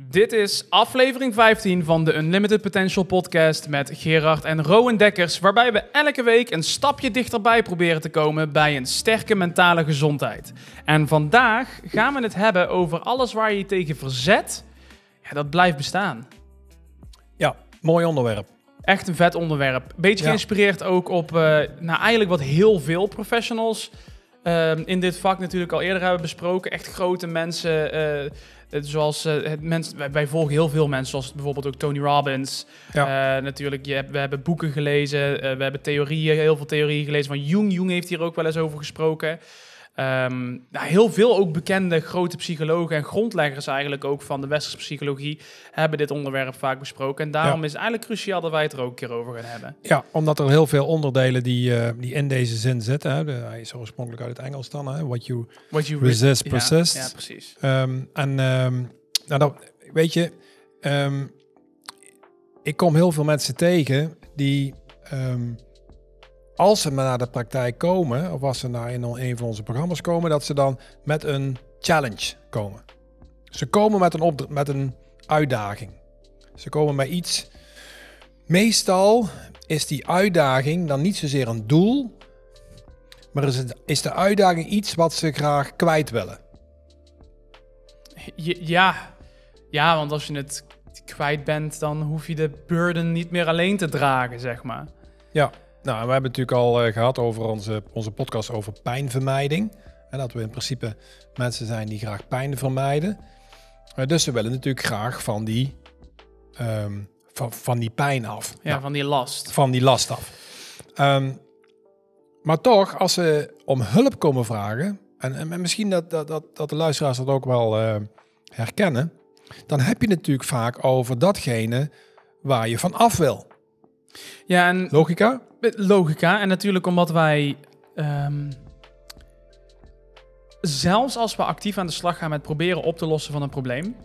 Dit is aflevering 15 van de Unlimited Potential podcast met Gerard en Rowan Dekkers, waarbij we elke week een stapje dichterbij proberen te komen bij een sterke mentale gezondheid. En vandaag gaan we het hebben over alles waar je je tegen verzet, ja, dat blijft bestaan. Ja, mooi onderwerp. Echt een vet onderwerp. Beetje Ja. geïnspireerd ook op, eh, nou eigenlijk wat heel veel professionals ehm, in dit vak natuurlijk al eerder hebben besproken. Echt grote mensen, eh, zoals eh, het mensen, wij, wij volgen heel veel mensen, zoals bijvoorbeeld ook Tony Robbins. Ja. Eh, natuurlijk, je hebt, we hebben boeken gelezen, eh, we hebben theorieën, heel veel theorieën gelezen van Jung. Jung heeft hier ook wel eens over gesproken. Nou, heel veel ook bekende grote psychologen en grondleggers eigenlijk ook van de westerse psychologie hebben dit onderwerp vaak besproken. En daarom Ja. is het eigenlijk cruciaal dat wij het er ook een keer over gaan hebben. Ja, omdat er heel veel onderdelen die, eh, die in deze zin zitten. Hè. De, hij is oorspronkelijk uit het Engels dan. Hè. What you What you resist, persist. Ja, precies. Ehm, en ehm, nou, dat, weet je, ik kom heel veel mensen tegen die, als ze maar naar de praktijk komen, of als ze naar een van onze programma's komen, dat ze dan met een challenge komen. Ze komen met een, met een uitdaging. Ze komen met iets. Meestal is die uitdaging dan niet zozeer een doel, maar is, het, is de uitdaging iets wat ze graag kwijt willen. Ja. ja, want als je het kwijt bent, dan hoef je de burden niet meer alleen te dragen, zeg maar. Ja, nou, we hebben het natuurlijk al eh, gehad over onze, onze podcast over pijnvermijding. En dat we in principe mensen zijn die graag pijn vermijden. Eh, dus ze willen natuurlijk graag van die, ehm, van, van die pijn af. Ja, Nou, van die last. van die last af. Ehm, maar toch, als ze om hulp komen vragen, en, en misschien dat, dat, dat, dat de luisteraars dat ook wel eh, herkennen, dan heb je het natuurlijk vaak over datgene waar je van af wil. Ja, en Logica? logica. En natuurlijk omdat wij... ehm, zelfs als we actief aan de slag gaan met proberen op te lossen van een probleem...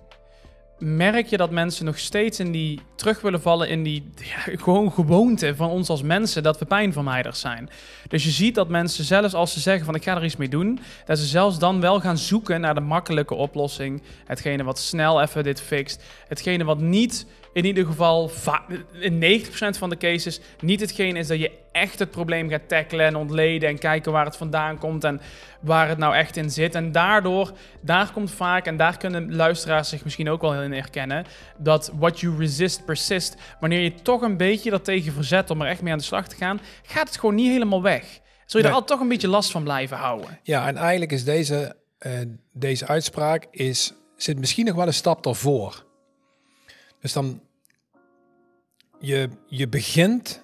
merk je dat mensen nog steeds in die terug willen vallen in die ja, gewoon gewoonte van ons als mensen dat we pijnvermijders zijn. Dus je ziet dat mensen zelfs als ze zeggen van ik ga er iets mee doen, dat ze zelfs dan wel gaan zoeken naar de makkelijke oplossing, hetgene wat snel even dit fixt, hetgene wat niet in ieder geval va- in 90% van de cases niet hetgene is dat je echt het probleem gaat tackelen en ontleden en kijken waar het vandaan komt en waar het nou echt in zit. En daardoor, daar komt vaak, en daar kunnen luisteraars zich misschien ook wel heel in herkennen, dat what you resist persist. Wanneer je toch een beetje dat tegen verzet om er echt mee aan de slag te gaan, gaat het gewoon niet helemaal weg. Zul je er altijd toch een beetje last van blijven houden. Ja, en eigenlijk is deze, eh, deze uitspraak is, zit misschien nog wel een stap ervoor. Dus dan, je, je begint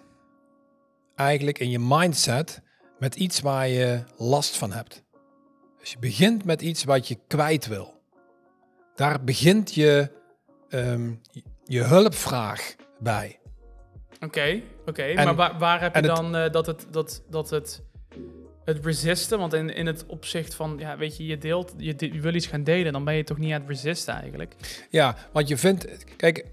eigenlijk in je mindset met iets waar je last van hebt. Dus je begint met iets wat je kwijt wil. Daar begint je, ehm, je hulpvraag bij. Oké, oké. Maar waar, waar heb je en het- dan eh, dat het, dat, dat het, het resisten? Want in, in het opzicht van, ja, weet je, je deelt, je, de- je wil iets gaan delen, dan ben je toch niet aan het resisten eigenlijk? Ja, want je vindt, kijk,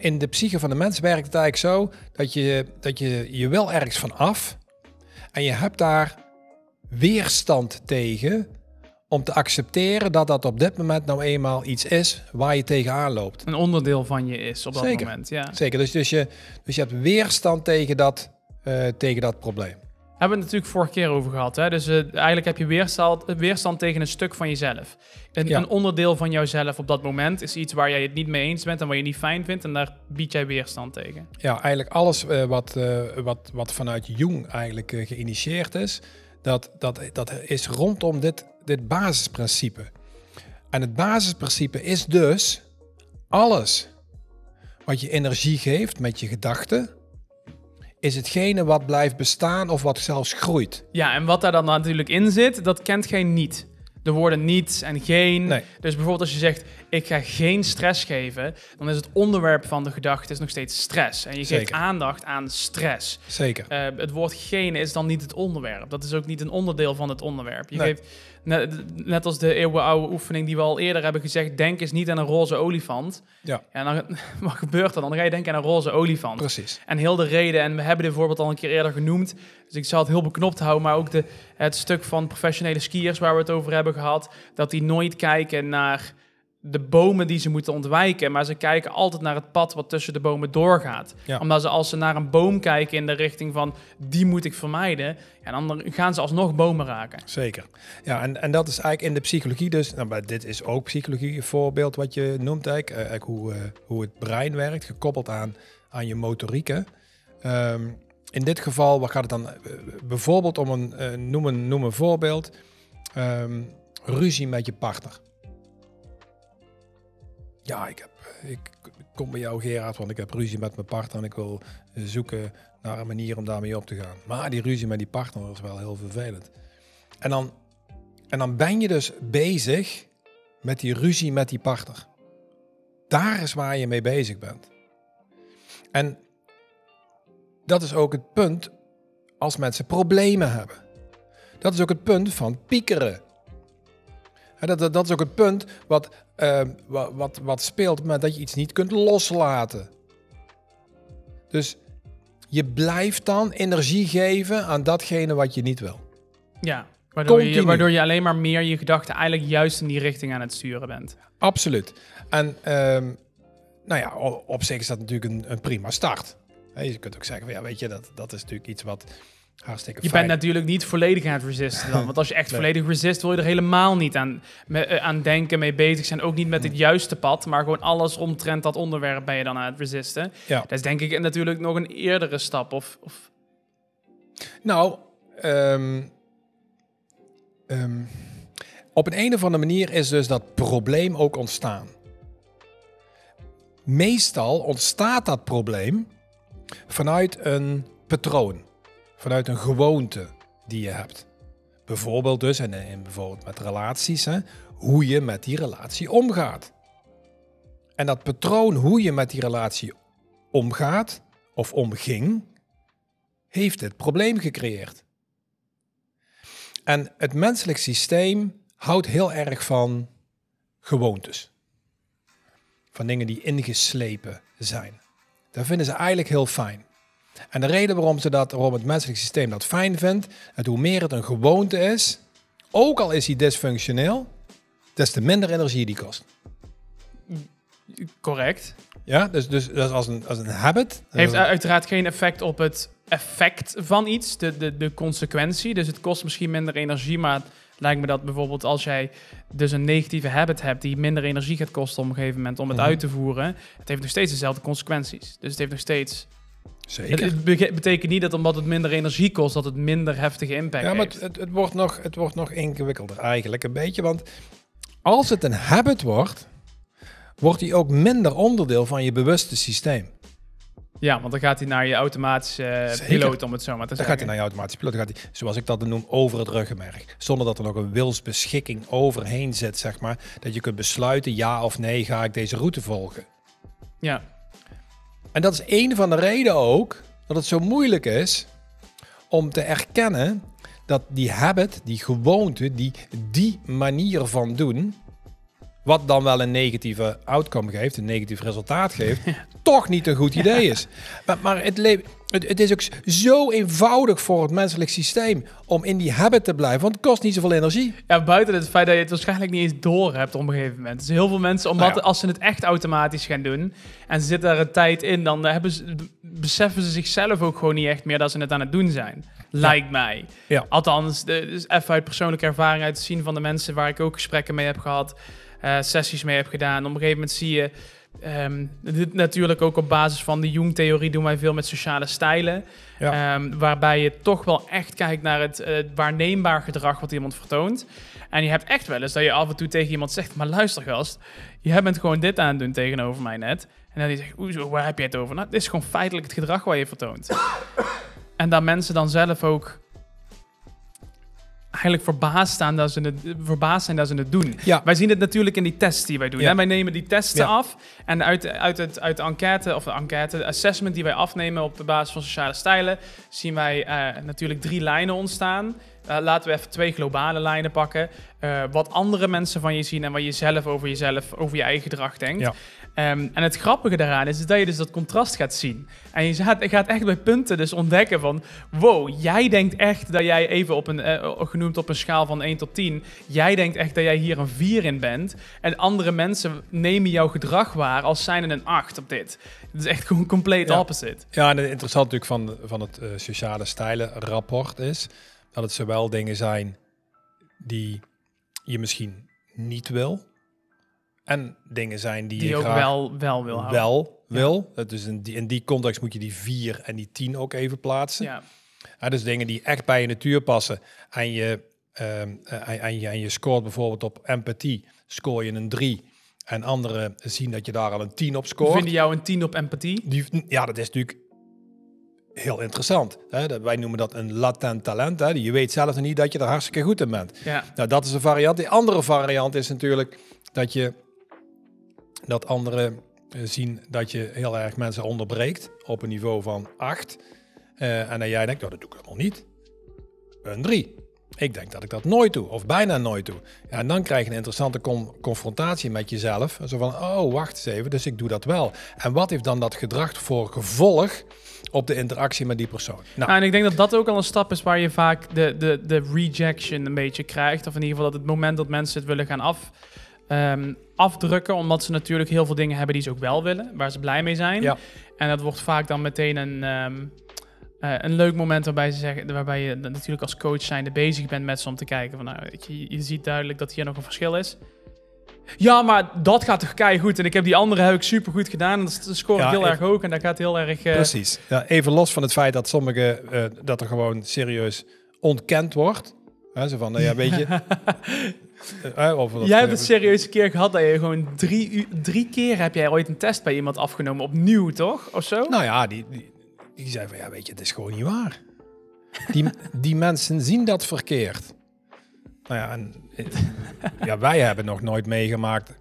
in- de psyche van de mens werkt het eigenlijk zo dat je, dat je, je wil ergens van af en je hebt daar weerstand tegen om te accepteren dat dat op dit moment nou eenmaal iets is waar je tegenaan loopt. Een onderdeel van je is op dat Zeker. moment, ja. Zeker, dus, dus, je, dus je hebt weerstand tegen dat, eh, tegen dat probleem. Hebben we het natuurlijk vorige keer over gehad. Hè? Dus eh, eigenlijk heb je weerstand, weerstand tegen een stuk van jezelf. Een, Ja. een onderdeel van jouzelf op dat moment is iets waar jij het niet mee eens bent en waar je niet fijn vindt. En daar bied jij weerstand tegen. Ja, eigenlijk alles eh, wat, eh, wat, wat vanuit Jung eigenlijk eh, geïnitieerd is, dat, dat, dat is rondom dit, dit basisprincipe. En het basisprincipe is dus alles wat je energie geeft met je gedachten, is hetgene wat blijft bestaan of wat zelfs groeit. Ja, en wat daar dan natuurlijk in zit, dat kent geen niet. De woorden niets en geen. Nee. Dus bijvoorbeeld als je zegt, ik ga geen stress geven, dan is het onderwerp van de gedachte is nog steeds stress. En je geeft Zeker. aandacht aan stress. Zeker. Eh, het woord geen is dan niet het onderwerp. Dat is ook niet een onderdeel van het onderwerp. Je Nee. geeft, net, net als de eeuwenoude oefening die we al eerder hebben gezegd, denk eens niet aan een roze olifant. Ja. En dan, wat gebeurt er dan? Dan ga je denken aan een roze olifant. Precies. En heel de reden, en we hebben dit voorbeeld al een keer eerder genoemd, dus ik zal het heel beknopt houden, maar ook de, het stuk van professionele skiers waar we het over hebben gehad, dat die nooit kijken naar de bomen die ze moeten ontwijken, maar ze kijken altijd naar het pad wat tussen de bomen doorgaat. Ja. Omdat ze als ze naar een boom kijken in de richting van die moet ik vermijden, ja, dan gaan ze alsnog bomen raken. Zeker. Ja, en, en dat is eigenlijk in de psychologie dus, nou, maar dit is ook psychologie, een voorbeeld wat je noemt eigenlijk, eh, eigenlijk hoe, eh, hoe het brein werkt, gekoppeld aan, aan je motorieken. Ehm, in dit geval wat gaat het dan eh, bijvoorbeeld om een, eh, noem, een, noem een voorbeeld, Ehm, ruzie met je partner. Ja, ik, heb, ik kom bij jou Gerard, want ik heb ruzie met mijn partner en ik wil zoeken naar een manier om daarmee op te gaan. Maar die ruzie met die partner is wel heel vervelend. En dan, en dan ben je dus bezig met die ruzie met die partner. Daar is waar je mee bezig bent. En dat is ook het punt als mensen problemen hebben. Dat is ook het punt van piekeren. En dat, dat, dat is ook het punt wat, uh, wat, wat, wat speelt moment dat je iets niet kunt loslaten. Dus je blijft dan energie geven aan datgene wat je niet wil. Ja, waardoor je, waardoor je alleen maar meer je gedachten eigenlijk juist in die richting aan het sturen bent. Absoluut. En ehm, nou ja, op zich is dat natuurlijk een, een prima start. Je kunt ook zeggen, ja, weet je, dat, dat is natuurlijk iets wat hartstikke Je fijn bent natuurlijk niet volledig aan het resisten dan. Want als je echt Nee. volledig resist, wil je er helemaal niet aan, me- eh, aan denken, mee bezig zijn. Ook niet met het juiste pad, maar gewoon alles omtrent dat onderwerp ben je dan aan het resisten. Ja. Dat is denk ik natuurlijk nog een eerdere stap. Of, of Nou, ehm, ehm, op een, een of andere manier is dus dat probleem ook ontstaan. Meestal ontstaat dat probleem vanuit een patroon, vanuit een gewoonte die je hebt. Bijvoorbeeld dus, en bijvoorbeeld met relaties, hè, hoe je met die relatie omgaat. En dat patroon hoe je met die relatie omgaat of omging, heeft dit probleem gecreëerd. En het menselijk systeem houdt heel erg van gewoontes. Van dingen die ingeslepen zijn. Dat vinden ze eigenlijk heel fijn. En de reden waarom, ze dat, waarom het menselijk systeem dat fijn vindt, het hoe meer het een gewoonte is, ook al is hij dysfunctioneel, des te minder energie die kost. correct. Ja, dus, dus dat is als een, als een habit. Heeft uiteraard geen effect op het effect van iets, de, de, de consequentie. Dus het kost misschien minder energie, maar het lijkt me dat bijvoorbeeld als jij dus een negatieve habit hebt die minder energie gaat kosten op een gegeven moment om het Mhm. uit te voeren, het heeft nog steeds dezelfde consequenties. Dus het heeft nog steeds... Het, Zeker. het betekent niet dat omdat het minder energie kost, dat het minder heftige impact Ja, maar heeft. het, het, wordt nog, het wordt nog ingewikkelder eigenlijk een beetje. Want als het een habit wordt, wordt die ook minder onderdeel van je bewuste systeem. Ja, want dan gaat hij naar je automatische eh, piloot, om het zo maar te Dan zeggen. gaat hij naar je automatische piloot. Dan gaat hij, zoals ik dat dan noem, over het ruggenmerg. Zonder dat er nog een wilsbeschikking overheen zit, zeg maar. Dat je kunt besluiten, ja of nee, ga ik deze route volgen. Ja, En dat is een van de redenen ook dat het zo moeilijk is om te erkennen dat die habit, die gewoonte, die, die manier van doen, wat dan wel een negatieve outcome geeft, een negatief resultaat geeft, toch niet een goed idee is. Maar, maar het, le- het, het is ook zo eenvoudig voor het menselijk systeem om in die habit te blijven, want het kost niet zoveel energie. Ja, buiten het feit dat je het waarschijnlijk niet eens door hebt op een gegeven moment. Dus heel veel mensen, omdat Nou ja. als ze het echt automatisch gaan doen en ze zitten daar een tijd in, dan hebben ze, beseffen ze zichzelf ook gewoon niet echt meer dat ze het aan het doen zijn. Lijkt mij. Ja. Althans, dus even uit persoonlijke ervaring uit te zien van de mensen waar ik ook gesprekken mee heb gehad, eh, sessies mee heb gedaan. Op een gegeven moment zie je, ehm, dit natuurlijk ook op basis van de Jung-theorie doen wij veel met sociale stijlen. Ja. Ehm, waarbij je toch wel echt kijkt naar het eh, waarneembaar gedrag wat iemand vertoont. En je hebt echt wel eens dat je af en toe tegen iemand zegt: Maar luister, gast, je bent gewoon dit aan het doen tegenover mij net. En dan die zegt: Hoezo, waar heb je het over? Nou, dit is gewoon feitelijk het gedrag wat je vertoont. en dat mensen dan zelf ook eigenlijk verbaasd, staan dat ze het, verbaasd zijn dat ze het doen. Ja. Wij zien het natuurlijk in die tests die wij doen. Ja. Hè? Wij nemen die testen Ja. af en uit, uit, het, uit de enquête, of de enquête, de assessment die wij afnemen op de basis van sociale stijlen, zien wij eh, natuurlijk drie lijnen ontstaan. eh, laten we even twee globale lijnen pakken. Eh, wat andere mensen van je zien en wat je zelf over jezelf, over je eigen gedrag denkt. Ehm, en het grappige daaraan is, dat je dus dat contrast gaat zien. En je gaat, echt bij punten dus ontdekken van... Wow, jij denkt echt dat jij even op een... eh, genoemd op een schaal van 1 tot 10... Jij denkt echt dat jij hier een 4 in bent. En andere mensen nemen jouw gedrag waar als zijn een 8 op dit. Het is echt gewoon compleet Ja. opposite. Ja, en het interessante natuurlijk van, van het eh, sociale stijlen rapport is dat het zowel dingen zijn die je misschien niet wil en dingen zijn die, Die je ook graag wel, wel wil houden. wel wil. Dat Dus in die, in die context moet je die 4 en die 10 ook even plaatsen. Ja. Ja, dus dingen die echt bij je natuur passen en je, ehm, eh, en, en je, en je scoort bijvoorbeeld op empathie, scoor je een 3 en anderen zien dat je daar al een 10 op scoort. Vinden jou een 10 op empathie? Die, ja, dat is natuurlijk heel interessant. Hè? Dat- Wij noemen dat een latent talent. Hè? Je weet zelf niet dat je er hartstikke goed in bent. Ja. Nou, dat is een variant. Die andere variant is natuurlijk dat je dat anderen eh, zien dat je heel erg mensen onderbreekt op een niveau van 8. Eh, en dat jij denkt, nou, dat doe ik helemaal niet. Een 3. Ik denk dat ik dat nooit doe, of bijna nooit doe. Ja, en dan krijg je een interessante con- confrontatie met jezelf. Zo van, oh, wacht eens even, dus ik doe dat wel. En wat heeft dan dat gedrag voor gevolg op de interactie met die persoon? Nou, Nou, en ik denk dat dat ook al een stap is waar je vaak de, de, de rejection een beetje krijgt. Of in ieder geval dat het moment dat mensen het willen gaan af, ehm, afdrukken. Omdat ze natuurlijk heel veel dingen hebben die ze ook wel willen. Waar ze blij mee zijn. Ja. En dat wordt vaak dan meteen een, ehm, eh, een leuk moment waarbij, ze zeggen, waarbij je natuurlijk als coach zijnde bezig bent met ze om te kijken van... Nou, weet je, je ziet duidelijk dat hier nog een verschil is. Ja, maar dat gaat toch kei goed. En ik heb die andere heb ik super goed gedaan. En dat Ja, heel ik- erg hoog. En dat gaat heel erg. eh, Precies. Ja, even los van het feit dat sommige eh, dat er gewoon serieus ontkend wordt. Hè, zo van, nou ja, weet je. eh, eh, Jij hebt het serieus een keer gehad dat je gewoon drie, drie keer heb jij ooit een test bij iemand afgenomen. Opnieuw, toch? Of zo? Nou ja, die, die, die zei van, ja, weet je, het is gewoon niet waar. Die, die mensen zien dat verkeerd. Nou ja, en, eh, ja, wij hebben nog nooit meegemaakt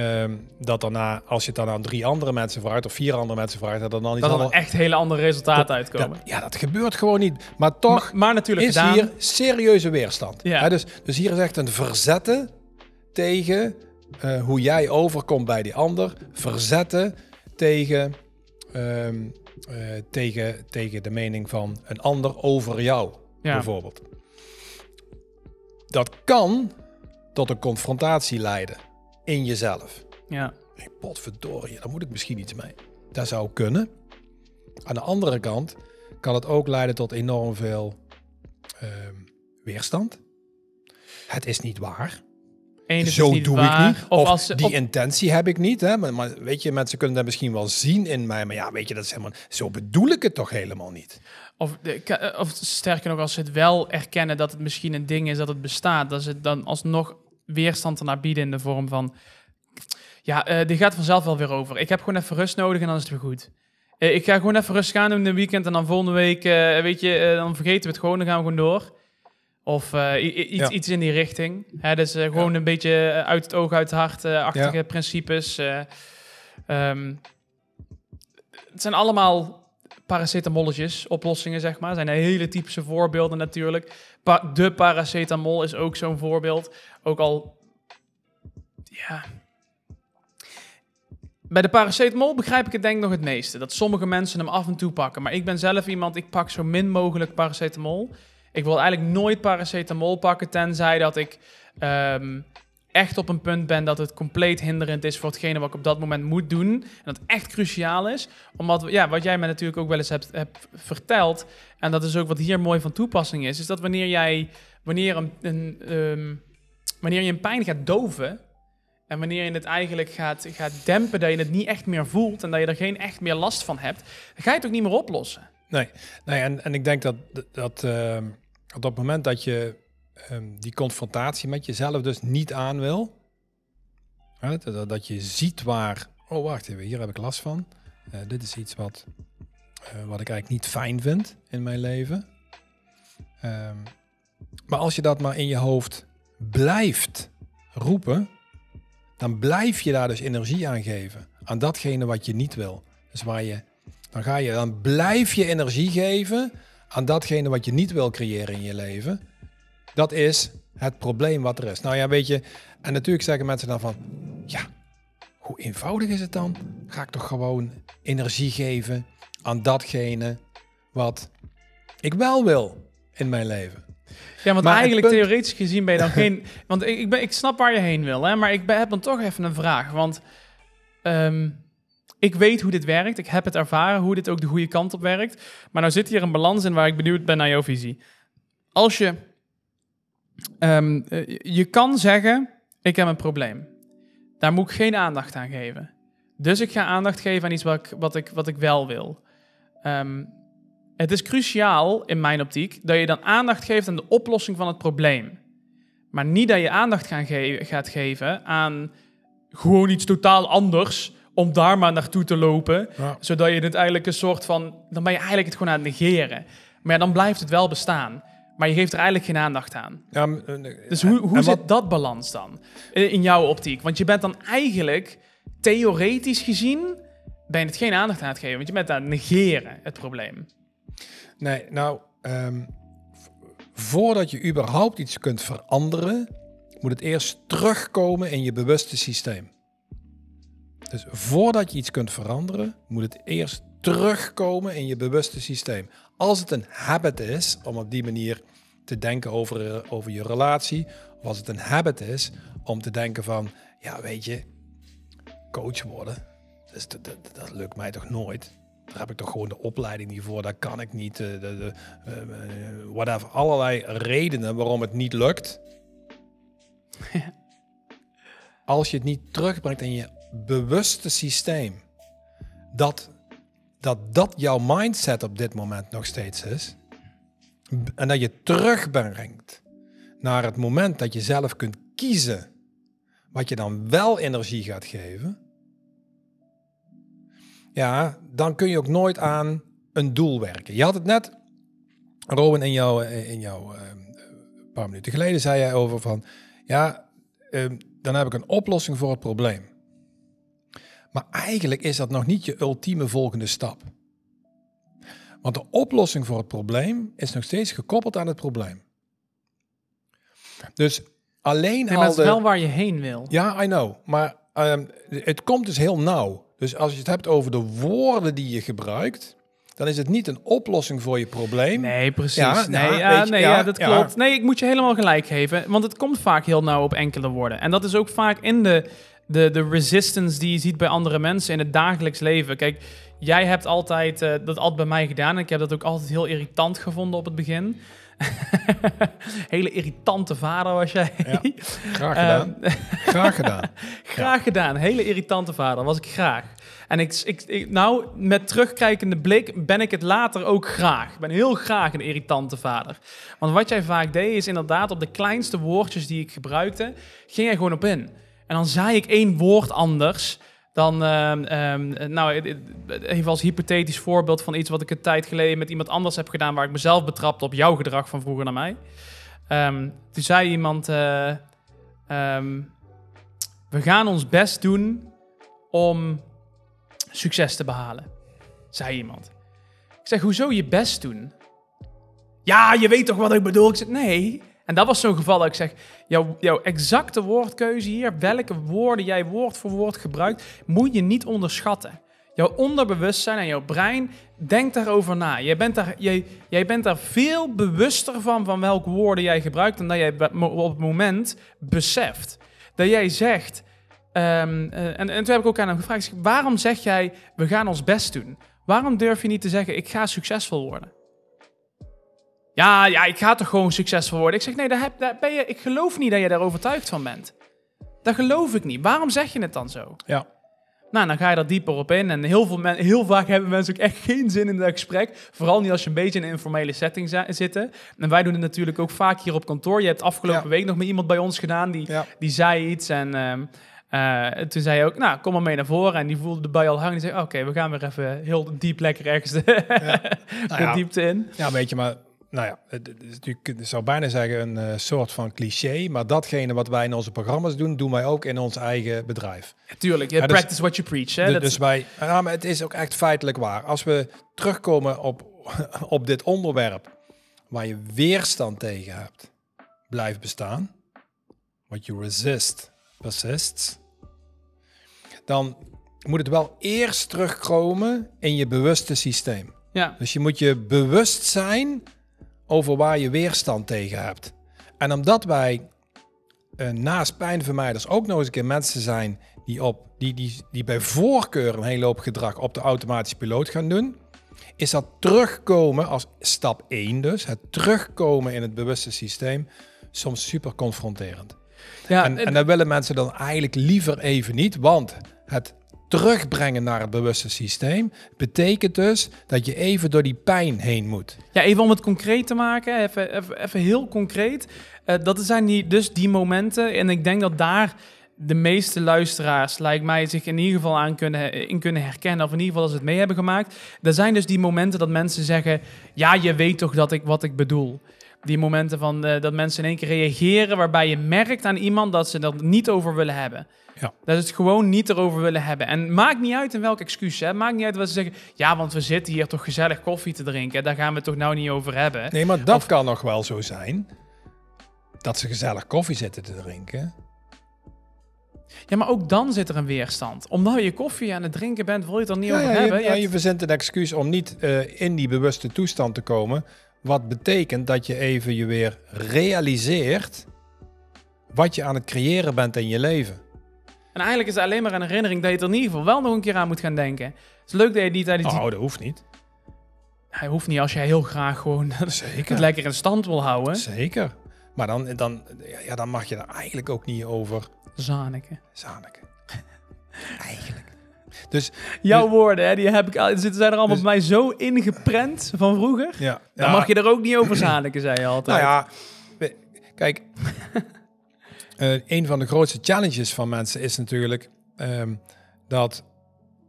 ehm, dat daarna, als je het dan aan drie andere mensen vraagt of vier andere mensen vraagt, dat er dan iets dat er echt hele andere resultaten Dat- uitkomen. dat- ja, dat gebeurt gewoon niet. Maar toch maar, maar natuurlijk is gedaan. hier serieuze weerstand. Ja. Dus, dus hier is echt een verzetten tegen eh, hoe jij overkomt bij die ander. Verzetten tegen, ehm, eh, tegen, tegen de mening van een ander over jou, Ja. bijvoorbeeld. Dat kan tot een confrontatie leiden in jezelf. Ja. Hey, potverdorie, daar moet ik misschien iets mee. Dat zou kunnen. Aan de andere kant kan het ook leiden tot enorm veel ehm, weerstand. Het is niet waar. Eén, Zo doe waar. ik niet. Of, Of, als ze, die intentie heb ik niet. Hè? Maar, maar weet je, mensen kunnen dat misschien wel zien in mij. Maar ja, weet je, dat is helemaal. Zo bedoel ik het toch helemaal niet. of, de- eh, of sterker nog, als ze het wel erkennen dat het misschien een ding is dat het bestaat, dat ze het dan alsnog weerstand ernaar bieden in de vorm van... Ja, eh die gaat vanzelf wel weer over. Ik heb gewoon even rust nodig en dan is het weer goed. Eh, ik ga gewoon even rustig aan doen in de weekend en dan volgende week, eh, weet je, dan vergeten we het gewoon, dan gaan we gewoon door. Of iets, Ja. iets in die richting. Hè, dus gewoon een beetje uit het oog, uit het hart, achtige Ja. principes. eh. Ehm, het zijn allemaal paracetamolletjes, oplossingen, zeg maar. zijn hele typische voorbeelden natuurlijk. De paracetamol is ook zo'n voorbeeld. Ook al, ja... Bij de paracetamol begrijp ik het denk ik nog het meeste. Dat sommige mensen hem af en toe pakken. Maar ik ben zelf iemand, ik pak zo min mogelijk paracetamol. Ik wil eigenlijk nooit paracetamol pakken, tenzij dat ik ehm, echt op een punt ben dat het compleet hinderend is voor hetgene wat ik op dat moment moet doen. En dat echt cruciaal is. Omdat, ja, wat jij me natuurlijk ook wel eens hebt, hebt verteld, en dat is ook wat hier mooi van toepassing is, is dat wanneer jij, wanneer, een, een, ehm, wanneer je een pijn gaat doven, en wanneer je het eigenlijk gaat, gaat dempen, dat je het niet echt meer voelt en dat je er geen echt meer last van hebt, dan ga je het ook niet meer oplossen. Nee, nee en, en ik denk dat, dat ehm, op dat moment dat je ehm, die confrontatie met jezelf dus niet aan wil, dat, dat je ziet waar, oh wacht even, hier heb ik last van. Eh, dit is iets wat, eh, wat ik eigenlijk niet fijn vind in mijn leven. Ehm, maar als je dat maar in je hoofd blijft roepen, dan blijf je daar dus energie aan geven. Aan datgene wat je niet wil. Dus waar je dan, ga je, dan blijf je energie geven aan datgene wat je niet wil creëren in je leven. Dat is het probleem wat er is. Nou ja, weet je, en natuurlijk zeggen mensen dan van, ja, hoe eenvoudig is het dan? Ga ik toch gewoon energie geven aan datgene wat ik wel wil in mijn leven. Ja, want Maar eigenlijk punt- theoretisch gezien ben je dan geen... Want ik, ik, ben, ik snap waar je heen wil, hè, maar ik ben, heb dan toch even een vraag. Want ehm, ik weet hoe dit werkt. Ik heb het ervaren hoe dit ook de goede kant op werkt. Maar nou zit hier een balans in waar ik benieuwd ben naar jouw visie. Als je... ehm, eh, je kan zeggen, ik heb een probleem. Daar moet ik geen aandacht aan geven. Dus ik ga aandacht geven aan iets wat ik, wat ik, wat ik wel wil. Ehm, het is cruciaal, in mijn optiek, dat je dan aandacht geeft aan de oplossing van het probleem. Maar niet dat je aandacht gaan ge- gaat geven aan gewoon iets totaal anders, om daar maar naartoe te lopen, Ja. zodat je het eigenlijk een soort van... Dan ben je eigenlijk het gewoon aan het negeren. Maar ja, dan blijft het wel bestaan. Maar je geeft er eigenlijk geen aandacht aan. Ja, eh, Dus hoe, hoe zit wat- dat balans dan in jouw optiek? Want je bent dan eigenlijk, theoretisch gezien, ben je het geen aandacht aan het geven. Want je bent aan het negeren, het probleem. Nee, nou, ehm, voordat je überhaupt iets kunt veranderen, moet het eerst terugkomen in je bewuste systeem. Dus voordat je iets kunt veranderen, moet het eerst terugkomen in je bewuste systeem. Als het een habit is om op die manier te denken over, eh, over je relatie, of als het een habit is om te denken van, ja, weet je, coach worden, dus dat, dat, dat lukt mij toch nooit. Daar heb ik toch gewoon de opleiding niet voor. Daar kan ik niet. eh, de, de, eh, whatever. Allerlei redenen waarom het niet lukt. Als je het niet terugbrengt in je bewuste systeem. Dat, dat dat jouw mindset op dit moment nog steeds is. En dat je terugbrengt naar het moment dat je zelf kunt kiezen. Wat je dan wel energie gaat geven ja, dan kun je ook nooit aan een doel werken. Je had het net, Robin, in jouw, eh, in jouw eh, een paar minuten geleden zei jij over van, ja, eh, dan heb ik een oplossing voor het probleem. Maar eigenlijk is dat nog niet je ultieme volgende stap. Want de oplossing voor het probleem is nog steeds gekoppeld aan het probleem. Dus alleen Nee, al het is de- wel waar je heen wil. ja, I know. Maar ehm, het komt dus heel nauw. Dus als je het hebt over de woorden die je gebruikt, dan is het niet een oplossing voor je probleem. Nee, precies. Ja, nee, ja, ja, weet je, nee ja, dat klopt. Nee, ik moet je helemaal gelijk geven. Want het komt vaak heel nauw op enkele woorden. En dat is ook vaak in de, de, de resistance die je ziet bij andere mensen in het dagelijks leven. Kijk, jij hebt altijd eh, dat altijd bij mij gedaan. En ik heb dat ook altijd heel irritant gevonden op het begin. Hele irritante vader was jij. Ja, Graag gedaan. Ehm, Graag gedaan. Graag gedaan. Hele irritante vader. Was ik graag. En ik, ik, ik- nou, met terugkijkende blik ben ik het later ook graag. Ik ben heel graag een irritante vader. Want wat jij vaak deed, is inderdaad op de kleinste woordjes die ik gebruikte, ging jij gewoon op in. En dan zei ik één woord anders dan, ehm, ehm, nou, even als hypothetisch voorbeeld van iets wat ik een tijd geleden met iemand anders heb gedaan, waar ik mezelf betrapte op jouw gedrag van vroeger naar mij. Ehm, toen zei iemand, eh, we gaan ons best doen om succes te behalen, zei iemand. Ik zeg, hoezo je best doen? Ja, je weet toch wat ik bedoel? Ik zeg, nee. En dat was zo'n geval dat ik zeg, jouw, jouw exacte woordkeuze hier, welke woorden jij woord voor woord gebruikt, moet je niet onderschatten. Jouw onderbewustzijn en jouw brein denkt daarover na. Jij bent daar, jij, jij bent daar veel bewuster van, van welke woorden jij gebruikt, dan dat jij op het moment beseft. Dat jij zegt, ehm, eh, en, en toen heb ik ook aan hem gevraagd, waarom zeg jij, we gaan ons best doen? Waarom durf je niet te zeggen, ik ga succesvol worden? Ja, ja, ik ga toch gewoon succesvol worden. Ik zeg, nee, daar heb, daar ben je, ik geloof niet dat je daar overtuigd van bent. Dat geloof ik niet. Waarom zeg je het dan zo? Ja. Nou, dan ga je daar dieper op in. En heel, veel men, heel vaak hebben mensen ook echt geen zin in dat gesprek. Vooral niet als je een beetje in een informele setting zitten. En wij doen het natuurlijk ook vaak hier op kantoor. Je hebt afgelopen Ja. week nog met iemand bij ons gedaan die, Ja. die zei iets. En ehm, eh, toen zei je ook, nou, kom maar mee naar voren. En die voelde de bui al hangen. Die zei, oké, we gaan weer even heel diep lekker ergens de, Nou de ja, diepte in. ja, weet je, maar nou ja, het het is natuurlijk, ik zou bijna zeggen een eh, soort van cliché, maar datgene wat wij in onze programma's doen, doen wij ook in ons eigen bedrijf. Tuurlijk, Ja, dus- practice what you preach. Hè? Dus wij, ja, maar het is ook echt feitelijk waar. Als we terugkomen op, op dit onderwerp waar je weerstand tegen hebt, blijft bestaan, what you resist persists, dan moet het wel eerst terugkomen in je bewuste systeem. Ja, Dus je moet je bewust zijn over waar je weerstand tegen hebt. En omdat wij eh, naast pijnvermijders ook nog eens een keer mensen zijn die, op, die, die, die bij voorkeur een hele hoop gedrag op de automatische piloot gaan doen, is dat terugkomen als stap 1 dus, het terugkomen in het bewuste systeem, soms super confronterend. ja en, en dat willen mensen dan eigenlijk liever even niet, want het terugbrengen naar het bewuste systeem betekent dus dat je even door die pijn heen moet. Ja, even om het concreet te maken, even, even, heel concreet. Eh, dat zijn die, dus die momenten. En ik denk dat daar de meeste luisteraars, lijkt mij, zich in ieder geval aan kunnen, in kunnen herkennen. Of in ieder geval als het mee hebben gemaakt. Er zijn dus die momenten dat mensen zeggen: Ja, je weet toch dat ik, wat ik bedoel. Die momenten van eh, dat mensen in één keer reageren, waarbij je merkt aan iemand dat ze dat niet over willen hebben. Ja. Dat ze het gewoon niet erover willen hebben. En maakt niet uit in welk excuus. Hè. Maakt niet uit wat ze zeggen. Ja, want we zitten hier toch gezellig koffie te drinken. Daar gaan we het toch nou niet over hebben. Nee, maar dat Of- kan nog wel zo zijn. Dat ze gezellig koffie zitten te drinken. Ja, maar ook dan zit er een weerstand. Omdat je koffie aan het drinken bent, wil je het er niet Ja, over ja, hebben. je, Je ja, je verzint een excuus om niet eh, in die bewuste toestand te komen. Wat betekent dat je even je weer realiseert wat je aan het creëren bent in je leven. En eigenlijk is het alleen maar een herinnering dat je er in ieder geval wel nog een keer aan moet gaan denken. Het is leuk dat je die tijdens die... Oh, dat hoeft niet. Hij hoeft niet als jij heel graag gewoon het lekker in stand wil houden. Zeker. Maar dan, dan, ja, dan mag je er eigenlijk ook niet over Zaneke. zaniken. eigenlijk. Dus Jouw woorden, hè, die heb ik, al- zitten zijn er allemaal Dus- bij mij zo ingeprent van vroeger. ja, Dan mag je er ook niet over zaniken, zei je altijd. Nou ja, kijk, eh, een van de grootste challenges van mensen is natuurlijk ehm, dat,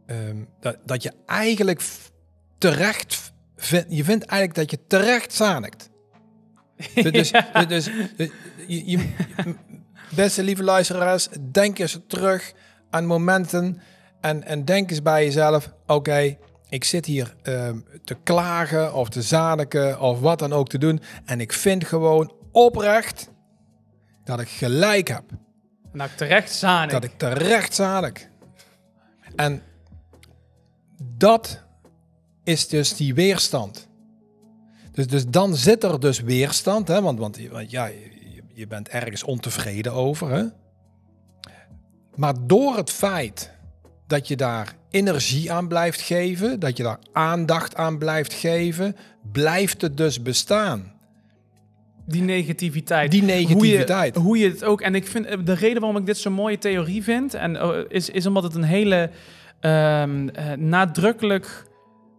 ehm, dat, dat je eigenlijk terecht vindt, je vindt eigenlijk dat je terecht zanikt. Dus, dus, dus, dus je, je- beste lieve luisteraars, denk eens terug aan momenten en, en denk eens bij jezelf, oké, ik zit hier ehm, te klagen of te zaniken of wat dan ook te doen en ik vind gewoon oprecht dat ik gelijk heb. Nou, terecht zanik. Dat ik terecht zanik. En dat is dus die weerstand. Dus, dus dan zit er dus weerstand, hè? Want, want, want ja, je, je bent ergens ontevreden over. Hè? Maar door het feit dat je daar energie aan blijft geven, dat je daar aandacht aan blijft geven, blijft het dus bestaan. Die negativiteit. Die negativiteit. Hoe je, hoe je het ook. En ik vind eh, de reden waarom ik dit zo'n mooie theorie vind. En eh, is, is omdat het een hele ehm, eh, nadrukkelijk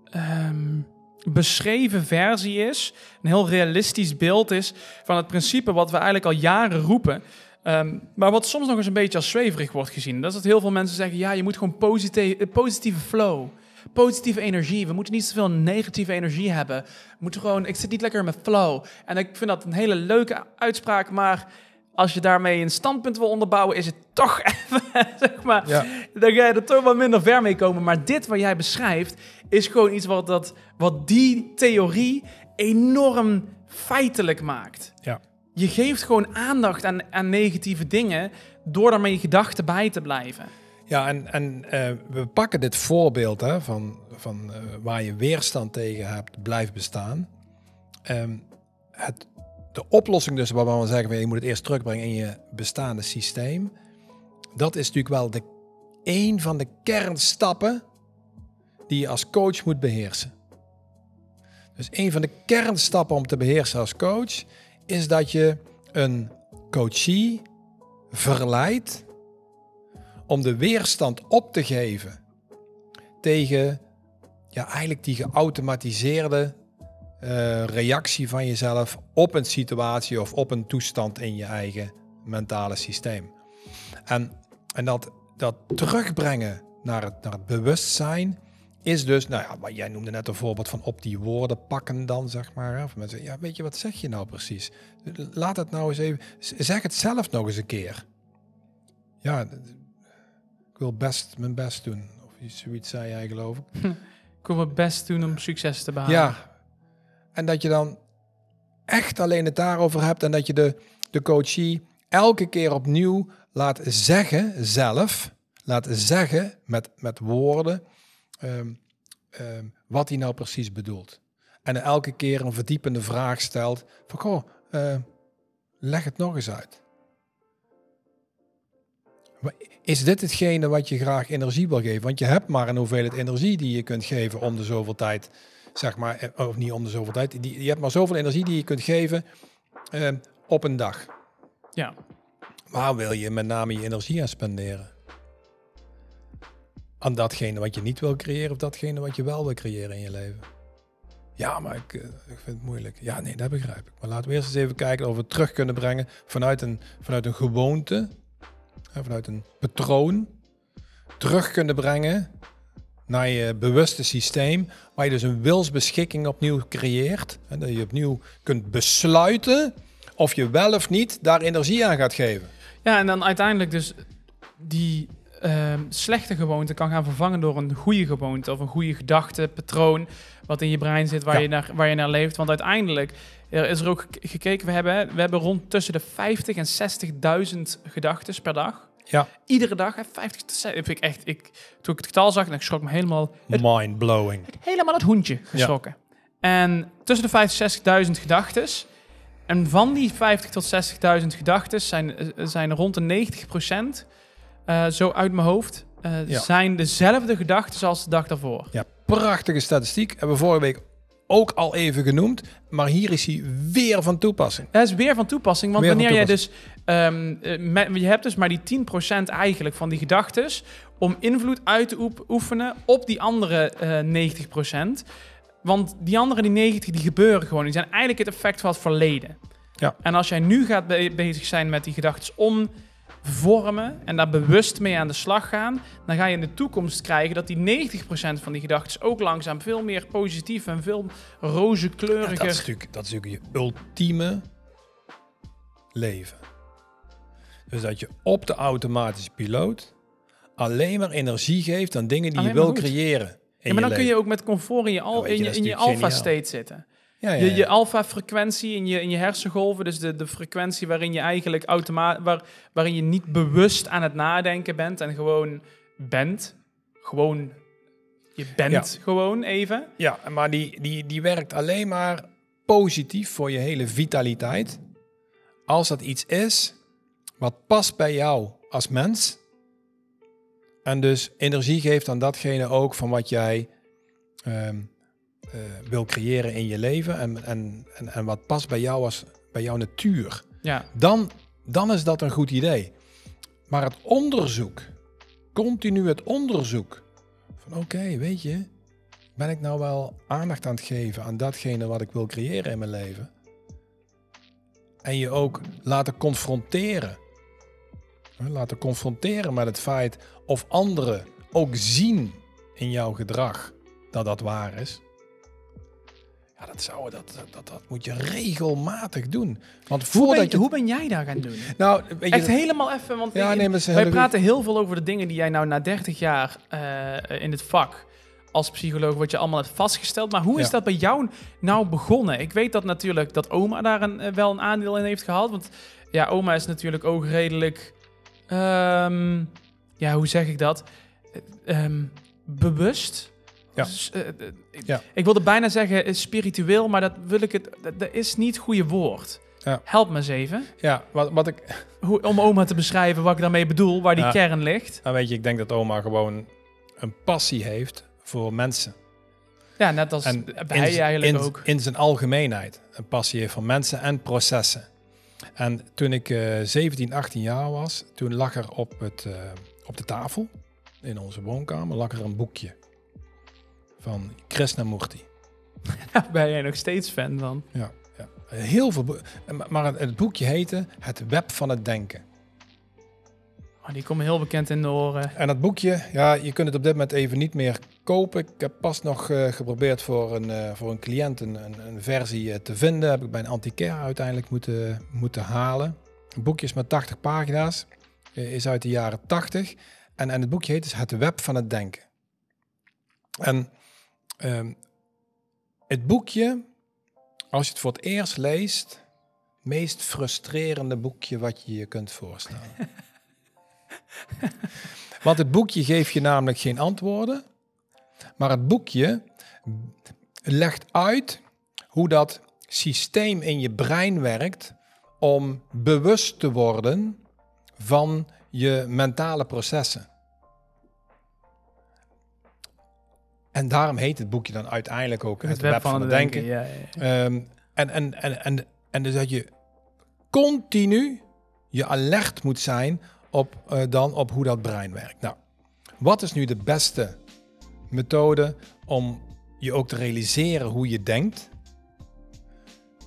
ehm, beschreven versie is. Een heel realistisch beeld is van het principe wat we eigenlijk al jaren roepen. Ehm, maar wat soms nog eens een beetje als zweverig wordt gezien. Dat is dat heel veel mensen zeggen: ja, je moet gewoon eh, positieve flow. Positieve energie. We moeten niet zoveel negatieve energie hebben. We moeten gewoon, ik zit niet lekker in mijn flow. En ik vind dat een hele leuke uitspraak. Maar als je daarmee een standpunt wil onderbouwen, is het toch even, zeg maar, Ja. dan ga je er toch wat minder ver mee komen. Maar dit wat jij beschrijft, is gewoon iets wat, dat, wat die theorie enorm feitelijk maakt. Ja. Je geeft gewoon aandacht aan, aan negatieve dingen door daarmee je gedachten bij te blijven. Ja, en, en eh, we pakken dit voorbeeld hè, van, van eh, waar je weerstand tegen hebt, blijft bestaan. Ehm, het, de oplossing dus waarvan we zeggen, je moet het eerst terugbrengen in je bestaande systeem. Dat is natuurlijk wel de, een van de kernstappen die je als coach moet beheersen. Dus een van de kernstappen om te beheersen als coach is dat je een coachie verleidt om de weerstand op te geven tegen ja, eigenlijk die geautomatiseerde eh, reactie van jezelf op een situatie of op een toestand in je eigen mentale systeem. En, en dat, dat terugbrengen naar het, naar het bewustzijn is dus, nou ja, wat jij noemde net een voorbeeld van op die woorden pakken dan, zeg maar. Of mensen, ja, weet je, wat zeg je nou precies? Laat het nou eens even, zeg het zelf nog eens een keer. Ja, wil best mijn best doen. Of iets- zoiets zei jij, geloof ik. Ik wil mijn best doen om succes te behalen. Ja. En dat je dan echt alleen het daarover hebt en dat je de, de coachie elke keer opnieuw laat zeggen, zelf, laat zeggen met, met woorden, ehm, ehm, wat hij nou precies bedoelt. En elke keer een verdiepende vraag stelt van, goh, eh, leg het nog eens uit. Is dit hetgene wat je graag energie wil geven? Want je hebt maar een hoeveelheid energie die je kunt geven om de zoveel tijd, zeg maar, eh, of niet om de zoveel tijd. Die, je hebt maar zoveel energie die je kunt geven uh, op een dag. Ja. Waar wil je met name je energie aan spenderen? Aan datgene wat je niet wil creëren of datgene wat je wel wil creëren in je leven? Ja, maar ik, eh, ik vind het moeilijk. Ja, nee, dat begrijp ik. Maar laten we eerst eens even kijken of we het terug kunnen brengen vanuit een, vanuit een gewoonte, vanuit een patroon, terug kunnen brengen naar je bewuste systeem, waar je dus een wilsbeschikking opnieuw creëert. En dat je opnieuw kunt besluiten of je wel of niet daar energie aan gaat geven. Ja, en dan uiteindelijk dus die uh, slechte gewoonte kan gaan vervangen door een goede gewoonte of een goede gedachte, patroon, wat in je brein zit, waar, je, naar, waar je naar leeft. Want uiteindelijk er is er ook gekeken, we hebben, we hebben rond tussen de 50 en 60.000 gedachten per dag. Ja. Iedere dag, hè, 50 tot 60. Ik echt, ik, toen ik het getal zag, dan schrok me helemaal... Mind blowing. Helemaal het hoentje geschrokken. En tussen de 50 en 60.000 gedachten en van die 50 tot 60.000 gedachten zijn, eh, zijn rond de 90 procent, uh, zo uit mijn hoofd, uh, ja. zijn dezelfde gedachten als de dag daarvoor. Ja, prachtige statistiek. Hebben we vorige week ook al even genoemd. Maar hier is hij weer van toepassing. Dat is weer van toepassing. Want wanneer jij dus... Um, met, je hebt dus maar die 10% eigenlijk van die gedachten... om invloed uit te oefenen op die andere uh, 90%. Want die andere, die 90, die gebeuren gewoon. Die zijn eigenlijk het effect van het verleden. Ja. En als jij nu gaat bezig zijn met die gedachten om vormen en daar bewust mee aan de slag gaan, dan ga je in de toekomst krijgen dat die 90% van die gedachten ook langzaam veel meer positief en veel roze kleuriger. dat, is natuurlijk, dat is natuurlijk je ultieme leven. Dus dat je op de automatische piloot alleen maar energie geeft aan dingen die je wil creëren. Ja, maar dan kun je ook met comfort in je, al, in je, in je alpha state zitten. Ja, ja, Je, je alpha-frequentie in je, in je hersengolven, dus de, de frequentie waarin je eigenlijk automaat, waar, waarin je niet bewust aan het nadenken bent en gewoon bent. Gewoon, je bent gewoon even. Ja, maar die, die, die werkt alleen maar positief voor je hele vitaliteit. Als dat iets is wat past bij jou als mens en dus energie geeft aan datgene ook van wat jij um, uh, wil creëren in je leven. En, en, en, en, wat past bij jou als bij jouw natuur. Ja. Dan, dan is dat een goed idee. Maar het onderzoek, continu het onderzoek. Van oké, weet je, ben ik nou wel aandacht aan het geven aan datgene wat ik wil creëren in mijn leven? En je ook laten confronteren laten confronteren met het feit of anderen ook zien in jouw gedrag dat dat waar is. Ja, dat, zou, dat, dat, dat moet je regelmatig doen. Want voordat hoe ben, je... hoe ben jij daar gaan doen? Nou, weet je, Echt helemaal even, want ja, nee, wij praten heel veel over de dingen die jij nou na 30 jaar uh, in het vak als psycholoog wat je allemaal hebt vastgesteld. Maar hoe is dat bij jou nou begonnen? Ik weet dat natuurlijk dat oma daar een, eh, wel een aandeel in heeft gehad. Want ja, oma is natuurlijk ook redelijk Um, ja, hoe zeg ik dat? Um, bewust. Ja. Dus, uh, ja. Ik wilde bijna zeggen spiritueel, maar dat wil ik het. Dat, is niet het goede woord. Ja. Help me eens even. Ja, wat, wat ik. Hoe, om oma te beschrijven wat ik daarmee bedoel, waar die kern ligt. Nou, weet je, ik denk dat oma gewoon een passie heeft voor mensen. Ja, net als en hij eigenlijk in, ook. In zijn algemeenheid. Een passie heeft voor mensen en processen. En toen ik uh, 17, 18 jaar was, toen lag er op, het, uh, op de tafel in onze woonkamer lag er een boekje van Krishnamurti. Daar ben jij nog steeds fan van? Ja, ja. heel veel. Maar het, het boekje heette Het Web van het Denken. Oh, die komen heel bekend in de oren. En dat boekje, ja, je kunt het op dit moment even niet meer kopen. Ik heb pas nog uh, geprobeerd voor een, uh, voor een cliënt een, een, een versie uh, te vinden. Heb ik bij een antiquaire uiteindelijk moeten, moeten halen. Een boekje is met 80 pagina's. is uit de jaren 80. En, en het boekje heet dus Het Web van het Denken. En ehm, het boekje, als je het voor het eerst leest, meest frustrerende boekje wat je je kunt voorstellen. Want het boekje geeft je namelijk geen antwoorden, maar het boekje legt uit hoe dat systeem in je brein werkt om bewust te worden van je mentale processen. En daarom heet het boekje dan uiteindelijk ook Het, web, van, het denken. Ja, ja, ehm, en, en, en, en, en dus dat je continu je alert moet zijn op, uh, dan op hoe dat brein werkt. Nou, wat is nu de beste methode om je ook te realiseren hoe je denkt?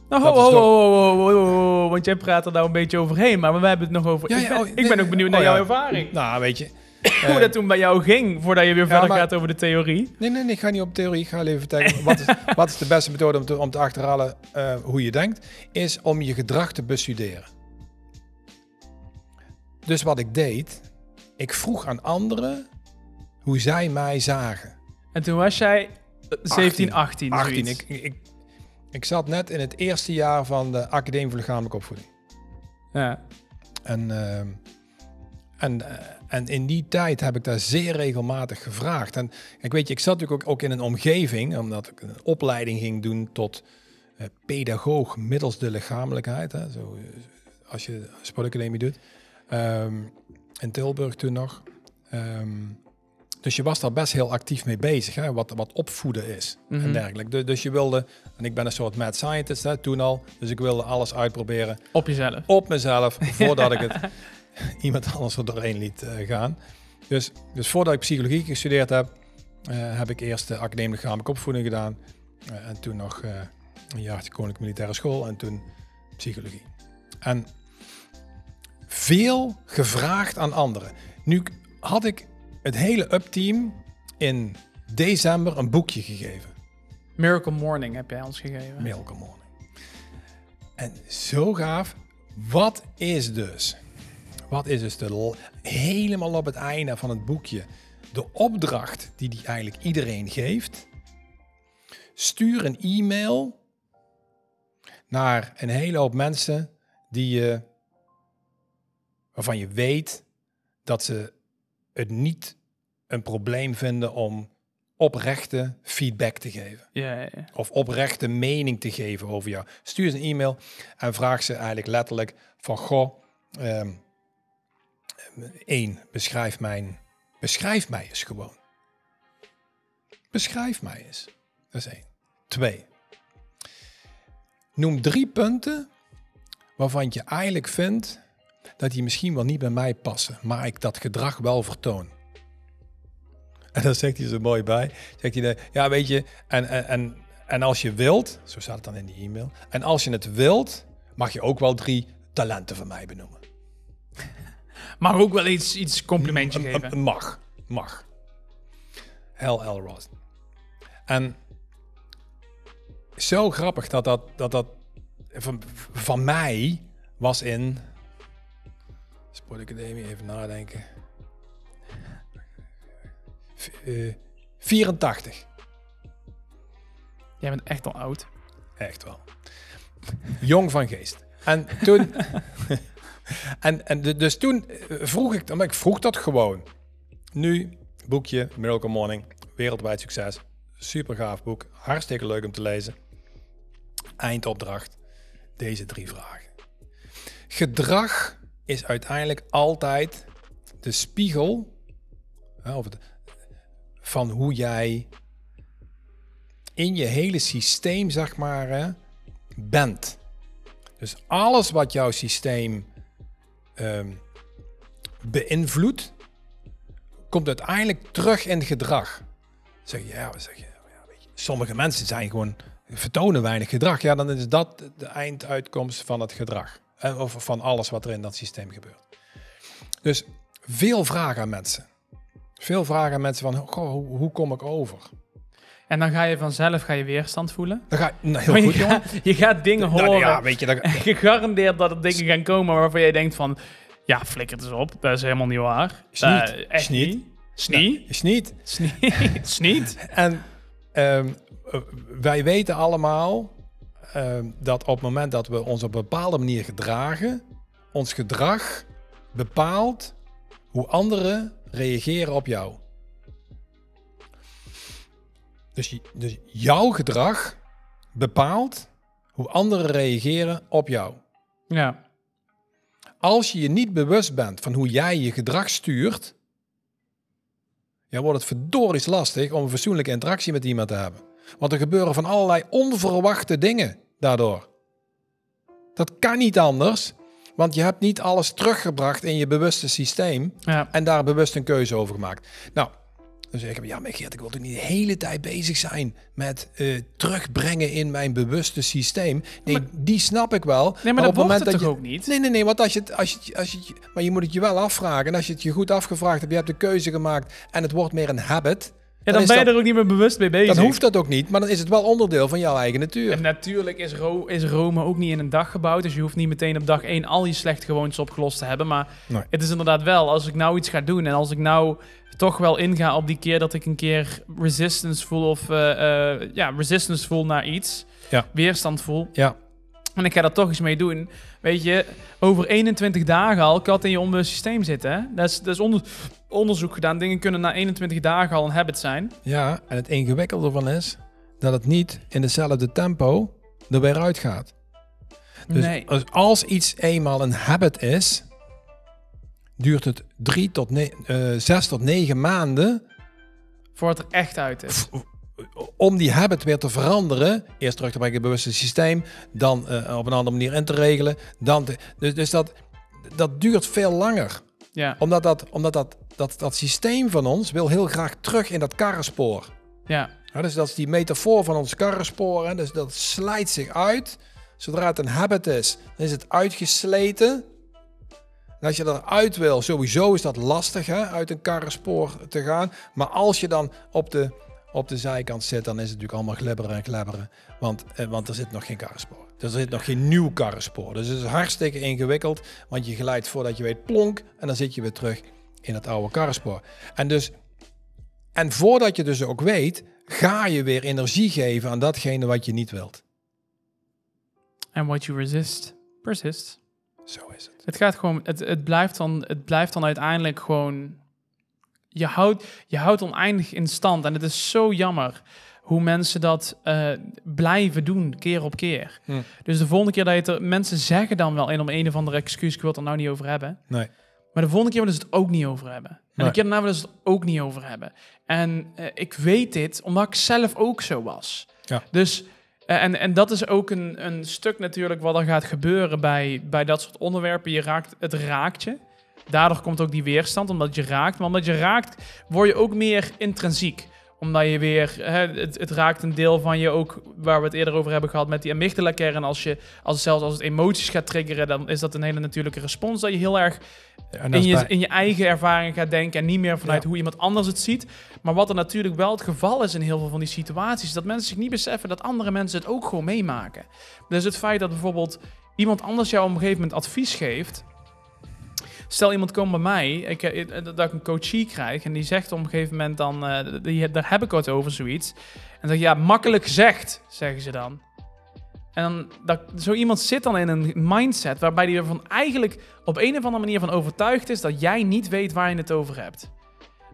Nou, ho, ho, ho, ho, want jij praat er nou een beetje overheen, maar we hebben het nog over... Ja, ik, ben, oh, ik ben ook benieuwd naar oh, jouw ervaring. Nou, weet je... hoe dat eh, toen bij jou ging, voordat je weer verder gaat over de theorie. Nee, nee, nee, ik ga niet op theorie. Ik ga even vertellen, wat, is, wat is de beste methode om te, om te achterhalen uh, hoe je denkt? Is om je gedrag te bestuderen. Dus wat ik deed, ik vroeg aan anderen hoe zij mij zagen. En toen was jij 17, 18. 18. Ik, ik, ik zat net in het eerste jaar van de Academie voor Lichamelijke Opvoeding. Ja. En, uh, en, en in die tijd heb ik daar zeer regelmatig gevraagd. En ik weet je, ik zat natuurlijk ook, ook in een omgeving, omdat ik een opleiding ging doen tot uh, pedagoog middels de lichamelijkheid. Hè, zo, als je sportacademie doet. Um, in Tilburg toen nog. Um, dus je was daar best heel actief mee bezig, hè? Wat, wat opvoeden is en mhm. dergelijke. Dus, je wilde, en ik ben een soort mad scientist hè, toen al, dus ik wilde alles uitproberen. Op jezelf? Op mezelf, voordat ik het iemand anders er doorheen liet uh, gaan. Dus, dus voordat ik psychologie gestudeerd heb, uh, heb ik eerst de academie lichamelijke opvoeding gedaan. Uh, en toen nog een jaartje Koninklijke Militaire School en toen psychologie. En veel gevraagd aan anderen. Nu had ik het hele upteam in december een boekje gegeven. Miracle Morning heb jij ons gegeven. Miracle Morning. En zo gaaf. Wat is dus? Wat is dus de, helemaal op het einde van het boekje de opdracht die die eigenlijk iedereen geeft? Stuur een e-mail naar een hele hoop mensen die je, waarvan je weet dat ze het niet een probleem vinden om oprechte feedback te geven. Ja, ja, Of oprechte mening te geven over jou. Stuur ze een e-mail en vraag ze eigenlijk letterlijk van... Goh, um, één, beschrijf, mijn, beschrijf mij eens gewoon. Beschrijf mij eens. Dat is één. Twee. Noem drie punten waarvan je eigenlijk vindt dat die misschien wel niet bij mij passen, maar ik dat gedrag wel vertoon. En dan zegt hij zo mooi bij. Zegt hij, ja weet je, en, en, en, en als je wilt, zo staat het dan in die e-mail. En als je het wilt, mag je ook wel drie talenten van mij benoemen. Mag ook wel iets, iets complimentje geven. Mag, mag. Hell. Ross. En zo grappig dat dat, dat, dat van, van mij was in Sportacademie, even nadenken. Uh, 84. Jij bent echt al oud. Echt wel. Jong van geest. En toen... en, en dus toen eh, vroeg ik... Maar ik vroeg dat gewoon. Nu, boekje Miracle Morning. Wereldwijd succes. Super gaaf boek. Hartstikke leuk om te lezen. Eindopdracht. Deze drie vragen. Gedrag is uiteindelijk altijd de spiegel of van hoe jij in je hele systeem, zeg maar, bent. Dus alles wat jouw systeem um, beïnvloedt, komt uiteindelijk terug in gedrag. Zeg je, ja, zeg je, ja, sommige mensen zijn gewoon vertonen weinig gedrag. Ja, dan is dat de einduitkomst van het gedrag. Eh, of van alles wat er in dat systeem gebeurt. Dus veel vragen aan mensen. Veel vragen aan mensen van, goh, hoe, hoe kom ik over? En dan ga je vanzelf ga je weerstand voelen. Dan ga, nou, heel goed, je, gaat, je gaat dingen nou, horen. Ja, weet je, dan, gegarandeerd dat er dingen gaan komen waarvan jij denkt van... Ja, flikker het eens op. Dat is helemaal niet waar. Sniet. Uh, echt niet. Snie? Sniet. Sniet. Sniet. en um, wij weten allemaal ehm, dat op het moment dat we ons op een bepaalde manier gedragen, ons gedrag bepaalt hoe anderen reageren op jou. Dus, dus jouw gedrag bepaalt hoe anderen reageren op jou. Ja. Als je je niet bewust bent van hoe jij je gedrag stuurt, ja, wordt het verdorie lastig om een fatsoenlijke interactie met iemand te hebben. Want er gebeuren van allerlei onverwachte dingen daardoor. Dat kan niet anders, want je hebt niet alles teruggebracht in je bewuste systeem Ja. en daar bewust een keuze over gemaakt. Nou, dan zeg ik, ja, maar Geert, ik wil toch niet de hele tijd bezig zijn met eh, terugbrengen in mijn bewuste systeem. Nee, die snap ik wel. Nee, maar op het het dat je, ook niet? Nee, nee, nee, want als je, het, als je, het- als je, maar je moet het je wel afvragen. En als je het je goed afgevraagd hebt, je hebt de keuze gemaakt en het wordt meer een habit, Ja, dan is ben je dat- er ook niet meer bewust mee bezig. dan hoeft dat ook niet. Maar dan is het wel onderdeel van jouw eigen natuur. En natuurlijk is, Ro is Rome ook niet in een dag gebouwd. Dus je hoeft niet meteen op dag één al je slechte gewoontes opgelost te hebben. Maar Nee. het is inderdaad wel, als ik nou iets ga doen en als ik nou toch wel inga op die keer dat ik een keer resistance voel of eh, eh, ja, resistance voel naar iets, Ja. weerstand voel. Ja, En ik ga daar toch eens mee doen. Weet je, over 21 dagen al kan het in je onbewust systeem zitten. Hè? Dat is, dat is onder- onderzoek gedaan. Dingen kunnen na 21 dagen al een habit zijn. ja, en het ingewikkelde van is dat het niet in dezelfde tempo er weer uitgaat. Dus nee. als, iets eenmaal een habit is, duurt het drie tot ne- eh, zes tot negen maanden Voor het er echt uit is. om die habit weer te veranderen. Eerst terug te brengen in het bewuste systeem, dan eh, op een andere manier in te regelen. Dan te- dus dus dat, dat duurt veel langer. Ja, Omdat, dat, omdat dat, dat, dat systeem van ons wil heel graag terug in dat karrenspoor. ja, Ja, dus dat is die metafoor van ons karrenspoor. Hè? Dus dat slijt zich uit. Zodra het een habit is, dan is het uitgesleten. En als je eruit wil, sowieso is dat lastig, hè? uit een karrenspoor te gaan. Maar als je dan op de, op de zijkant zit, dan is het natuurlijk allemaal glibberen en klebberen. Want, eh, want er zit nog geen karrenspoor. Dus er zit nog geen nieuw karrenspoor. Dus het is hartstikke ingewikkeld, want je glijdt voordat je weet plonk. En dan zit je weer terug in het oude karrenspoor. En dus en voordat je dus ook weet, ga je weer energie geven aan datgene wat je niet wilt. and what you resist, persist. Zo is het. Het gaat gewoon, het, het, blijft dan, het blijft dan uiteindelijk gewoon. Je houdt, je houdt oneindig in stand. En het is zo jammer hoe mensen dat eh, blijven doen, keer op keer. Hm. Dus de volgende keer dat je het er, mensen zeggen dan wel in om een of andere excuus, ik wil het er nou niet over hebben. Nee. Maar de volgende keer willen ze het ook niet over hebben. En Nee. de keer daarna willen ze het ook niet over hebben. En eh, ik weet dit omdat ik zelf ook zo was. Ja. Dus, eh, en, en dat is ook een, een stuk natuurlijk wat er gaat gebeuren bij, bij dat soort onderwerpen. Je raakt, het raakt je. Daardoor komt ook die weerstand, omdat je raakt. Maar omdat je raakt, word je ook meer intrinsiek omdat je weer, hè, het, het raakt een deel van je ook, waar we het eerder over hebben gehad met die amygdala-kern. Als je, als, zelfs als het emoties gaat triggeren, dan is dat een hele natuurlijke respons. Dat je heel erg in je, in je eigen ervaring gaat denken en niet meer vanuit Ja. hoe iemand anders het ziet. Maar wat er natuurlijk wel het geval is in heel veel van die situaties, is dat mensen zich niet beseffen dat andere mensen het ook gewoon meemaken. Dus het feit dat bijvoorbeeld iemand anders jou op een gegeven moment advies geeft. Stel iemand komt bij mij, ik, eh, dat ik een coachie krijg en die zegt op een gegeven moment dan, eh, die, daar heb ik het over zoiets. En zeg ja, makkelijk gezegd, zeggen ze dan. En dan, dat, zo iemand zit dan in een mindset waarbij hij ervan eigenlijk op een of andere manier van overtuigd is dat jij niet weet waar je het over hebt.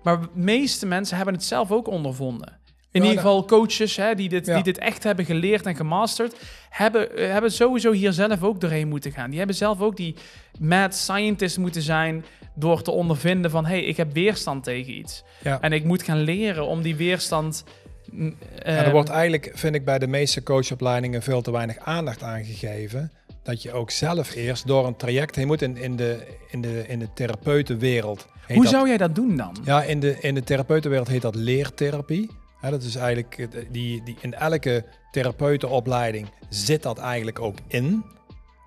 Maar de meeste mensen hebben het zelf ook ondervonden. In Ja, ieder geval coaches hè, die, dit, Ja. die dit echt hebben geleerd en gemasterd, hebben, eh, hebben sowieso hier zelf ook doorheen moeten gaan. Die hebben zelf ook die mad scientist moeten zijn door te ondervinden van... hé, hey, ik heb weerstand tegen iets. Ja. En ik moet gaan leren om die weerstand... mm, Ja, eh, er wordt eigenlijk, vind ik, bij de meeste coachopleidingen veel te weinig aandacht aan gegeven. Dat je ook zelf eerst door een traject heen moet in, in, de, in, de, in de therapeutenwereld. hoe dat- zou jij dat doen dan? Ja, in de, in de therapeutenwereld heet dat leertherapie. Dat is eigenlijk, eh, die, die, in elke therapeutenopleiding zit dat eigenlijk ook in.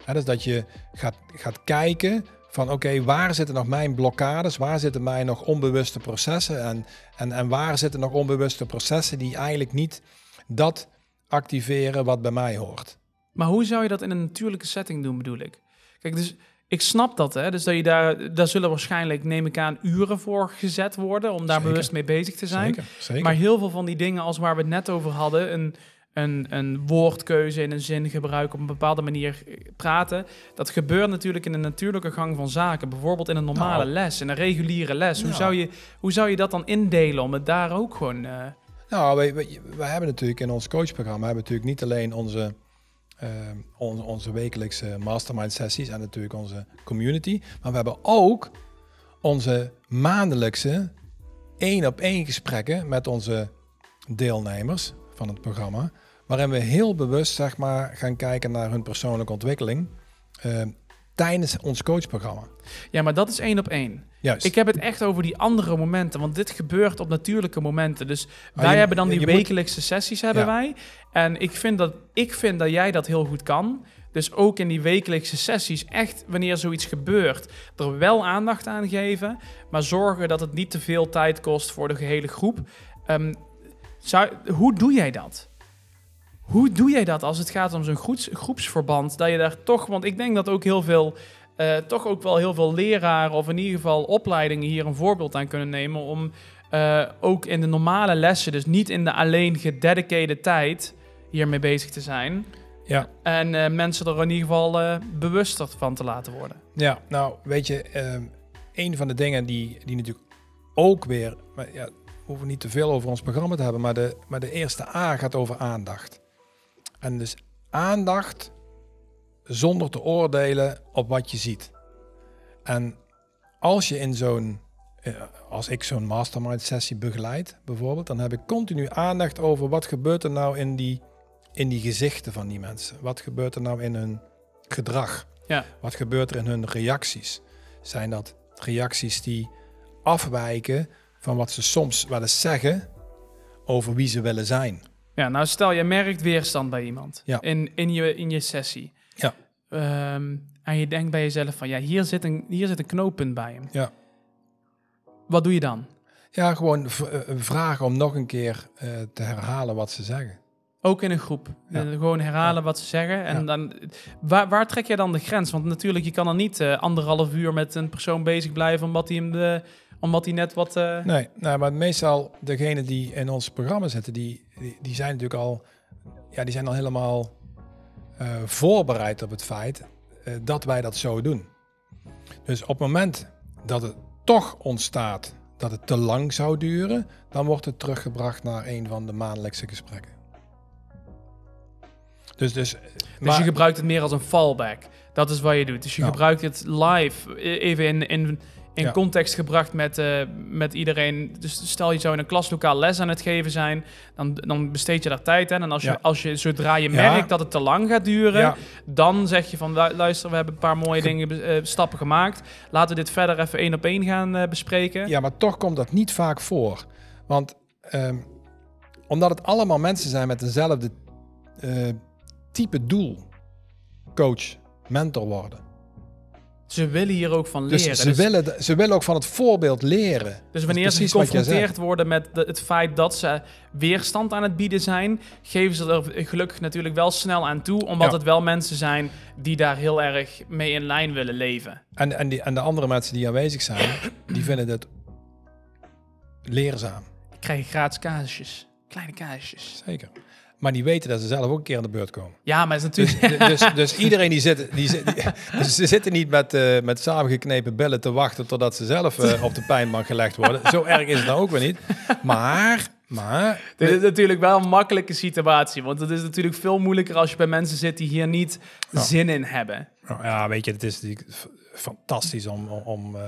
Hè, dus dat je gaat, gaat kijken van oké, waar zitten nog mijn blokkades? Waar zitten mijn nog onbewuste processen? En, en, en waar zitten nog onbewuste processen die eigenlijk niet dat activeren wat bij mij hoort? Maar hoe zou je dat in een natuurlijke setting doen, bedoel ik? Kijk, dus ik snap dat, hè. Dus dat je daar, daar zullen waarschijnlijk, neem ik aan, uren voor gezet worden om daar Zeker. bewust mee bezig te zijn. Zeker, zeker. Maar heel veel van die dingen als waar we het net over hadden, een, een, een woordkeuze in een zin gebruiken, op een bepaalde manier eh, praten. Dat gebeurt natuurlijk in een natuurlijke gang van zaken. Bijvoorbeeld in een normale Nou. les, in een reguliere les. Hoe, zou je, hoe zou je dat dan indelen om het daar ook gewoon... eh, Nou, we, we, we hebben natuurlijk in ons coachprogramma hebben natuurlijk niet alleen onze, onze, onze wekelijkse mastermind sessies en natuurlijk onze community, maar we hebben ook onze maandelijkse één op één gesprekken met onze deelnemers van het programma, waarin we heel bewust zeg maar gaan kijken naar hun persoonlijke ontwikkeling eh, tijdens ons coachprogramma. Ja, maar dat is één op één. Juist. Ik heb het echt over die andere momenten, want dit gebeurt op natuurlijke momenten. Dus wij Ah, je- hebben dan die moet- wekelijkse sessies hebben Ja. wij. En ik vind, dat, ik vind dat jij dat heel goed kan. Dus ook in die wekelijkse sessies, echt wanneer zoiets gebeurt, er wel aandacht aan geven, maar zorgen dat het niet te veel tijd kost voor de gehele groep. Ehm, zou, hoe doe jij dat? Hoe doe jij dat als het gaat om zo'n groeps, groepsverband? Dat je daar toch, want ik denk dat ook heel veel, eh, toch ook wel heel veel leraren of in ieder geval opleidingen hier een voorbeeld aan kunnen nemen om eh, ook in de normale lessen, dus niet in de alleen gededicated tijd, hiermee bezig te zijn. Ja. En eh, mensen er in ieder geval bewuster van te laten worden. Ja, nou weet je, ehm, een van de dingen die, die natuurlijk ook weer, maar ja, we hoeven niet te veel over ons programma te hebben, maar de, maar de eerste A gaat over aandacht. En dus aandacht zonder te oordelen op wat je ziet. En als je in zo'n, eh, als ik zo'n mastermind sessie begeleid bijvoorbeeld, dan heb ik continu aandacht over wat gebeurt er nou in die, in die gezichten van die mensen. Wat gebeurt er nou in hun gedrag? Ja. Wat gebeurt er in hun reacties? Zijn dat reacties die afwijken van wat ze soms wel eens zeggen over wie ze willen zijn? Ja, nou stel je merkt weerstand bij iemand Ja. in, in, je, in je sessie. Ehm, en je denkt bij jezelf van, ja, hier zit een, hier zit een knooppunt bij hem. Ja. Wat doe je dan? Ja, gewoon eh, vragen om nog een keer eh, te herhalen wat ze zeggen. Ook in een groep. Ja. Eh, gewoon herhalen Ja. wat ze zeggen. En Ja. dan, waar, waar trek je dan de grens? Want natuurlijk, je kan dan niet anderhalf uur met een persoon bezig blijven omdat hij, hem de, omdat hij net wat... Nee, nou, maar meestal degenen die in ons programma zitten, die, die, die zijn natuurlijk al, ja, die zijn al helemaal eh, voorbereid op het feit eh, dat wij dat zo doen. Dus op het moment dat het toch ontstaat dat het te lang zou duren, dan wordt het teruggebracht naar een van de maandelijkse gesprekken. Dus, dus, Dus je gebruikt het meer als een fallback. Dat is wat je doet. Dus je gebruikt het live, e- even in, in, in Ja. context gebracht met, eh, met iedereen. Dus stel je zou in een klaslokaal les aan het geven zijn, dan, dan besteed je daar tijd aan. En als je, Ja. als je zodra je Ja. merkt dat het te lang gaat duren, dan zeg je van lu- luister, we hebben een paar mooie dingen, eh, stappen gemaakt. Laten we dit verder even één op één gaan eh, bespreken. Ja, maar toch komt dat niet vaak voor. Want ehm, omdat het allemaal mensen zijn met dezelfde type doel. Coach, mentor worden. Ze willen hier ook van Dus leren. ze, Dus- willen, de- ze willen ook van het voorbeeld leren. Dus wanneer ze geconfronteerd worden met de- het feit dat ze weerstand aan het bieden zijn, geven ze er gelukkig natuurlijk wel snel aan toe, omdat Ja. het wel mensen zijn die daar heel erg mee in lijn willen leven. En, en, die, en de andere mensen die aanwezig zijn, die vinden het leerzaam. Ik krijg gratis kaasjes, kleine kaasjes. Zeker. Maar die weten dat ze zelf ook een keer aan de beurt komen. Ja, maar het is natuurlijk... Dus, dus, dus iedereen die zit, die zit die- dus ze zitten niet met, eh, met samengeknepen bellen te wachten totdat ze zelf eh, op de pijnbank gelegd worden. Zo erg is het nou ook weer niet. Maar, maar Dit is natuurlijk wel een makkelijke situatie, want het is natuurlijk veel moeilijker als je bij mensen zit die hier niet zin in hebben. Nou ja, weet je, het is fantastisch om, om, om, eh,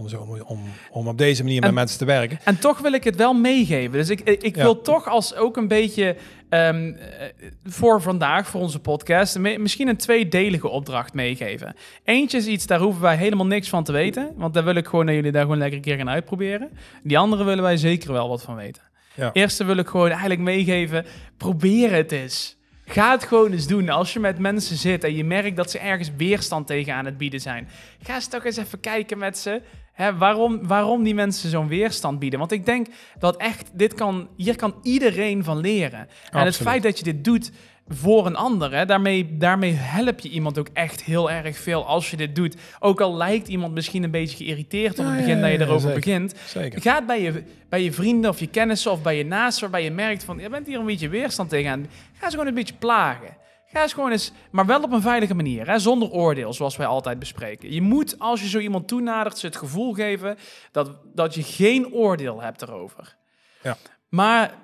om, zo, om, om op deze manier met En- mensen te werken. En toch wil ik het wel meegeven. Dus ik, ik Ja. wil toch als ook een beetje ehm, eh, voor vandaag, voor onze podcast, misschien een tweedelige opdracht meegeven. Eentje is iets, daar hoeven wij helemaal niks van te weten. Want daar wil ik gewoon dat jullie daar gewoon lekker een keer gaan uitproberen. Die andere willen wij zeker wel wat van weten. Ja. Eerste wil ik gewoon eigenlijk meegeven, probeer het eens. Ga het gewoon eens doen. Als je met mensen zit en je merkt dat ze ergens weerstand tegen aan het bieden zijn. Ga eens toch eens even kijken met ze. Hè, waarom, waarom die mensen zo'n weerstand bieden. Want ik denk dat echt, dit kan, hier kan iedereen van leren. En het feit dat je dit doet, voor een ander. Hè? Daarmee, daarmee help je iemand ook echt heel erg veel als je dit doet. Ook al lijkt iemand misschien een beetje geïrriteerd op het ja, begin dat je erover zeker. begint. Zeker. Ga het bij je, bij je vrienden of je kennissen of bij je naasten waarbij je merkt van, je bent hier een beetje weerstand tegenaan. Ga ze gewoon een beetje plagen. Ga eens gewoon eens, maar wel op een veilige manier, hè? zonder oordeel, zoals wij altijd bespreken. Je moet, als je zo iemand toenadert, ze het gevoel geven dat, dat je geen oordeel hebt erover. Ja. Maar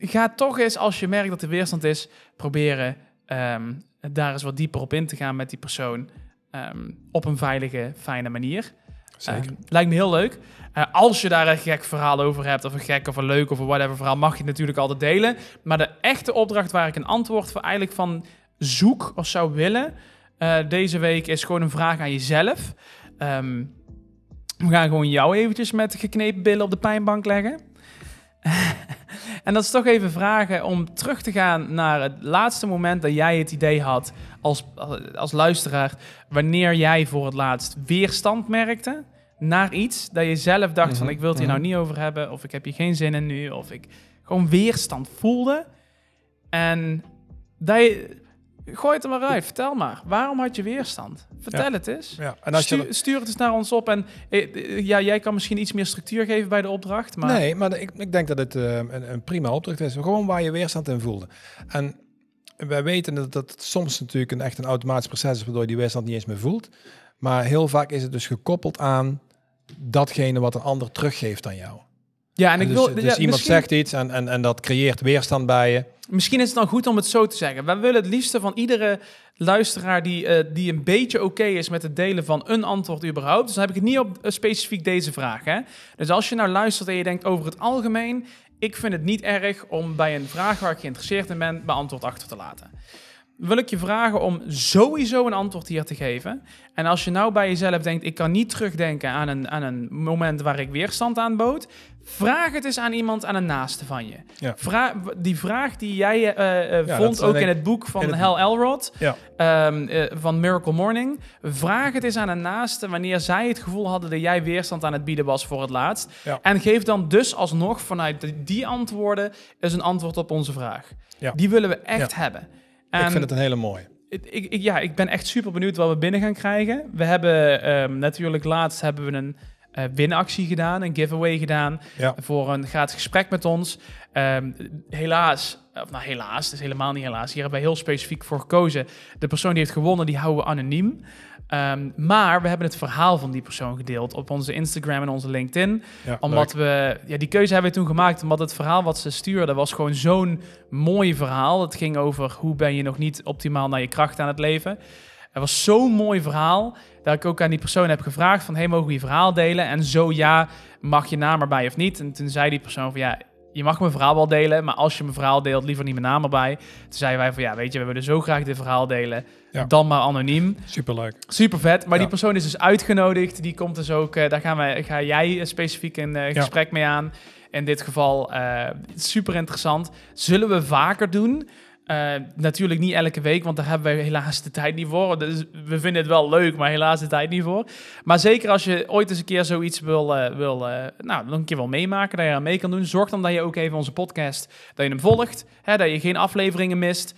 ga toch eens, als je merkt dat er weerstand is, proberen ehm, daar eens wat dieper op in te gaan met die persoon. ehm, op een veilige, fijne manier. Zeker. Ehm, lijkt me heel leuk. Eh, als je daar een gek verhaal over hebt, of een gek of een leuk of een whatever verhaal, mag je het natuurlijk altijd delen. Maar de echte opdracht waar ik een antwoord voor eigenlijk van zoek of zou willen, eh, deze week is gewoon een vraag aan jezelf. Ehm, we gaan gewoon jou eventjes met geknepen billen op de pijnbank leggen. en dat is toch even vragen om terug te gaan naar het laatste moment dat jij het idee had als, als luisteraar, wanneer jij voor het laatst weerstand merkte naar iets dat je zelf dacht van Mhm, ik wil het hier nou mhm. niet over hebben of ik heb hier geen zin in nu of ik gewoon weerstand voelde en dat je gooi het er maar uit, vertel maar, waarom had je weerstand? Vertel Ja. het eens. Ja. En als je Stuur, stuur het eens naar ons op en eh, eh, ja, jij kan misschien iets meer structuur geven bij de opdracht, maar Nee, maar ik, ik denk dat het eh, een, een prima opdracht is. Gewoon waar je weerstand in voelde. En wij weten dat dat soms natuurlijk een echt een automatisch proces is, waardoor je die weerstand niet eens meer voelt. Maar heel vaak is het dus gekoppeld aan datgene wat een ander teruggeeft aan jou. ja, en ik dus wil dus ja, iemand misschien- zegt iets en, en, en dat creëert weerstand bij je. Misschien is het dan goed om het zo te zeggen. Wij willen het liefste van iedere luisteraar die, eh, die een beetje oké is met het delen van een antwoord überhaupt. Dus dan heb ik het niet op eh, specifiek deze vraag. Hè? Dus als je nou luistert en je denkt over het algemeen, ik vind het niet erg om bij een vraag waar ik geïnteresseerd in ben, mijn antwoord achter te laten. Wil ik je vragen om sowieso een antwoord hier te geven. En als je nou bij jezelf denkt, ik kan niet terugdenken aan een, aan een moment waar ik weerstand aan bood. Vraag het eens aan iemand, aan een naaste van je. Ja. Die vraag die jij eh, eh, Ja, vond ook in het boek van het Hal Elrod, Ja. ehm, eh, van Miracle Morning. Vraag het eens aan een naaste wanneer zij het gevoel hadden dat jij weerstand aan het bieden was voor het laatst. En geef dan dus alsnog vanuit die- antwoorden eens een antwoord op onze vraag. Die willen we echt hebben. Ik vind het een hele mooie. ik, ik, ja, ik ben echt super benieuwd wat we binnen gaan krijgen. We hebben ehm, natuurlijk laatst hebben we een eh, winactie gedaan, een giveaway gedaan Ja. voor een gratis gesprek met ons. Ehm, helaas, of nou helaas, het is helemaal niet helaas. Hier hebben wij heel specifiek voor gekozen. De persoon die heeft gewonnen, die houden we anoniem. Ehm, maar we hebben het verhaal van die persoon gedeeld op onze Instagram en onze LinkedIn Ja, omdat we, ja, die keuze hebben we toen gemaakt, omdat het verhaal wat ze stuurde was gewoon zo'n mooi verhaal. Het ging over hoe ben je nog niet optimaal naar je kracht aan het leven. Het was zo'n mooi verhaal dat ik ook aan die persoon heb gevraagd van, hey, mogen we je verhaal delen? En zo ja, mag je naam erbij of niet? En toen zei die persoon van, ja, je mag mijn verhaal wel delen, maar als je mijn verhaal deelt, liever niet mijn naam erbij. Toen zeiden wij van, ja, weet je, we willen zo graag dit verhaal delen, Ja. dan maar anoniem. Superleuk. Super vet. Maar Ja. die persoon is dus uitgenodigd. Die komt dus ook. eh, daar gaan wij, ga jij eh, specifiek een eh, Ja. gesprek mee aan. In dit geval super interessant. Zullen we vaker doen? Eh, natuurlijk niet elke week, want daar hebben we helaas de tijd niet voor. Dus we vinden het wel leuk, maar helaas de tijd niet voor. Maar zeker als je ooit eens een keer zoiets wil, eh, wil eh, nou, een keer wil meemaken, dat je aan mee kan doen. Zorg dan dat je ook even onze podcast, dat je hem volgt. Hè, dat je geen afleveringen mist.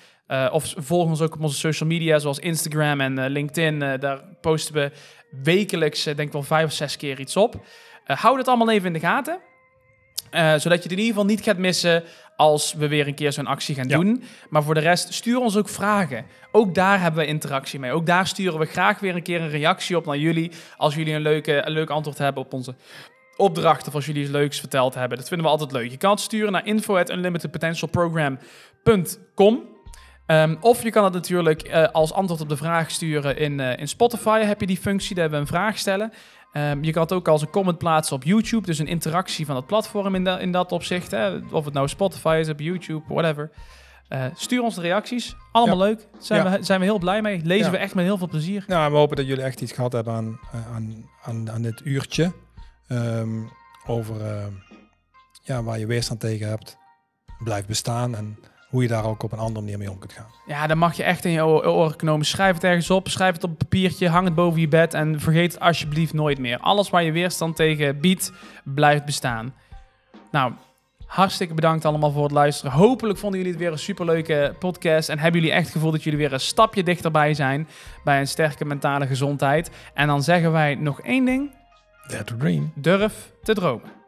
Of volg ons ook op onze social media, zoals Instagram en LinkedIn. Daar posten we wekelijks, denk ik wel vijf of zes keer iets op. Hou dat allemaal even in de gaten. Zodat je het in ieder geval niet gaat missen als we weer een keer zo'n actie gaan Ja. doen. Maar voor de rest, stuur ons ook vragen. Ook daar hebben we interactie mee. Ook daar sturen we graag weer een keer een reactie op naar jullie. Als jullie een, leuke, een leuk antwoord hebben op onze opdracht. Of als jullie iets leuks verteld hebben. Dat vinden we altijd leuk. Je kan het sturen naar info.unlimitedpotentialprogram.com. Ehm, of je kan het natuurlijk eh, als antwoord op de vraag sturen in, eh, in Spotify. Heb je die functie, daar hebben we een vraag stellen. Ehm, je kan het ook als een comment plaatsen op YouTube. Dus een interactie van het platform in, da- in dat opzicht. Hè. Of het nou Spotify is, op YouTube, whatever. Eh, stuur ons de reacties. Allemaal leuk. Zijn, Ja. we, zijn we heel blij mee. Lezen Ja. we echt met heel veel plezier. Nou, we hopen dat jullie echt iets gehad hebben aan, eh, aan, aan, aan dit uurtje. Ehm, over eh, ja, waar je weerstand tegen hebt. Blijft bestaan en hoe je daar ook op een andere manier mee om kunt gaan. Ja, dan mag je echt in je oren knopen. Schrijf het ergens op, schrijf het op papiertje, hang het boven je bed en vergeet het alsjeblieft nooit meer. Alles waar je weerstand tegen biedt, blijft bestaan. Nou, hartstikke bedankt allemaal voor het luisteren. Hopelijk vonden jullie het weer een superleuke podcast en hebben jullie echt het gevoel dat jullie weer een stapje dichterbij zijn bij een sterke mentale gezondheid. En dan zeggen wij nog één ding. Dare to dream. Durf te dromen.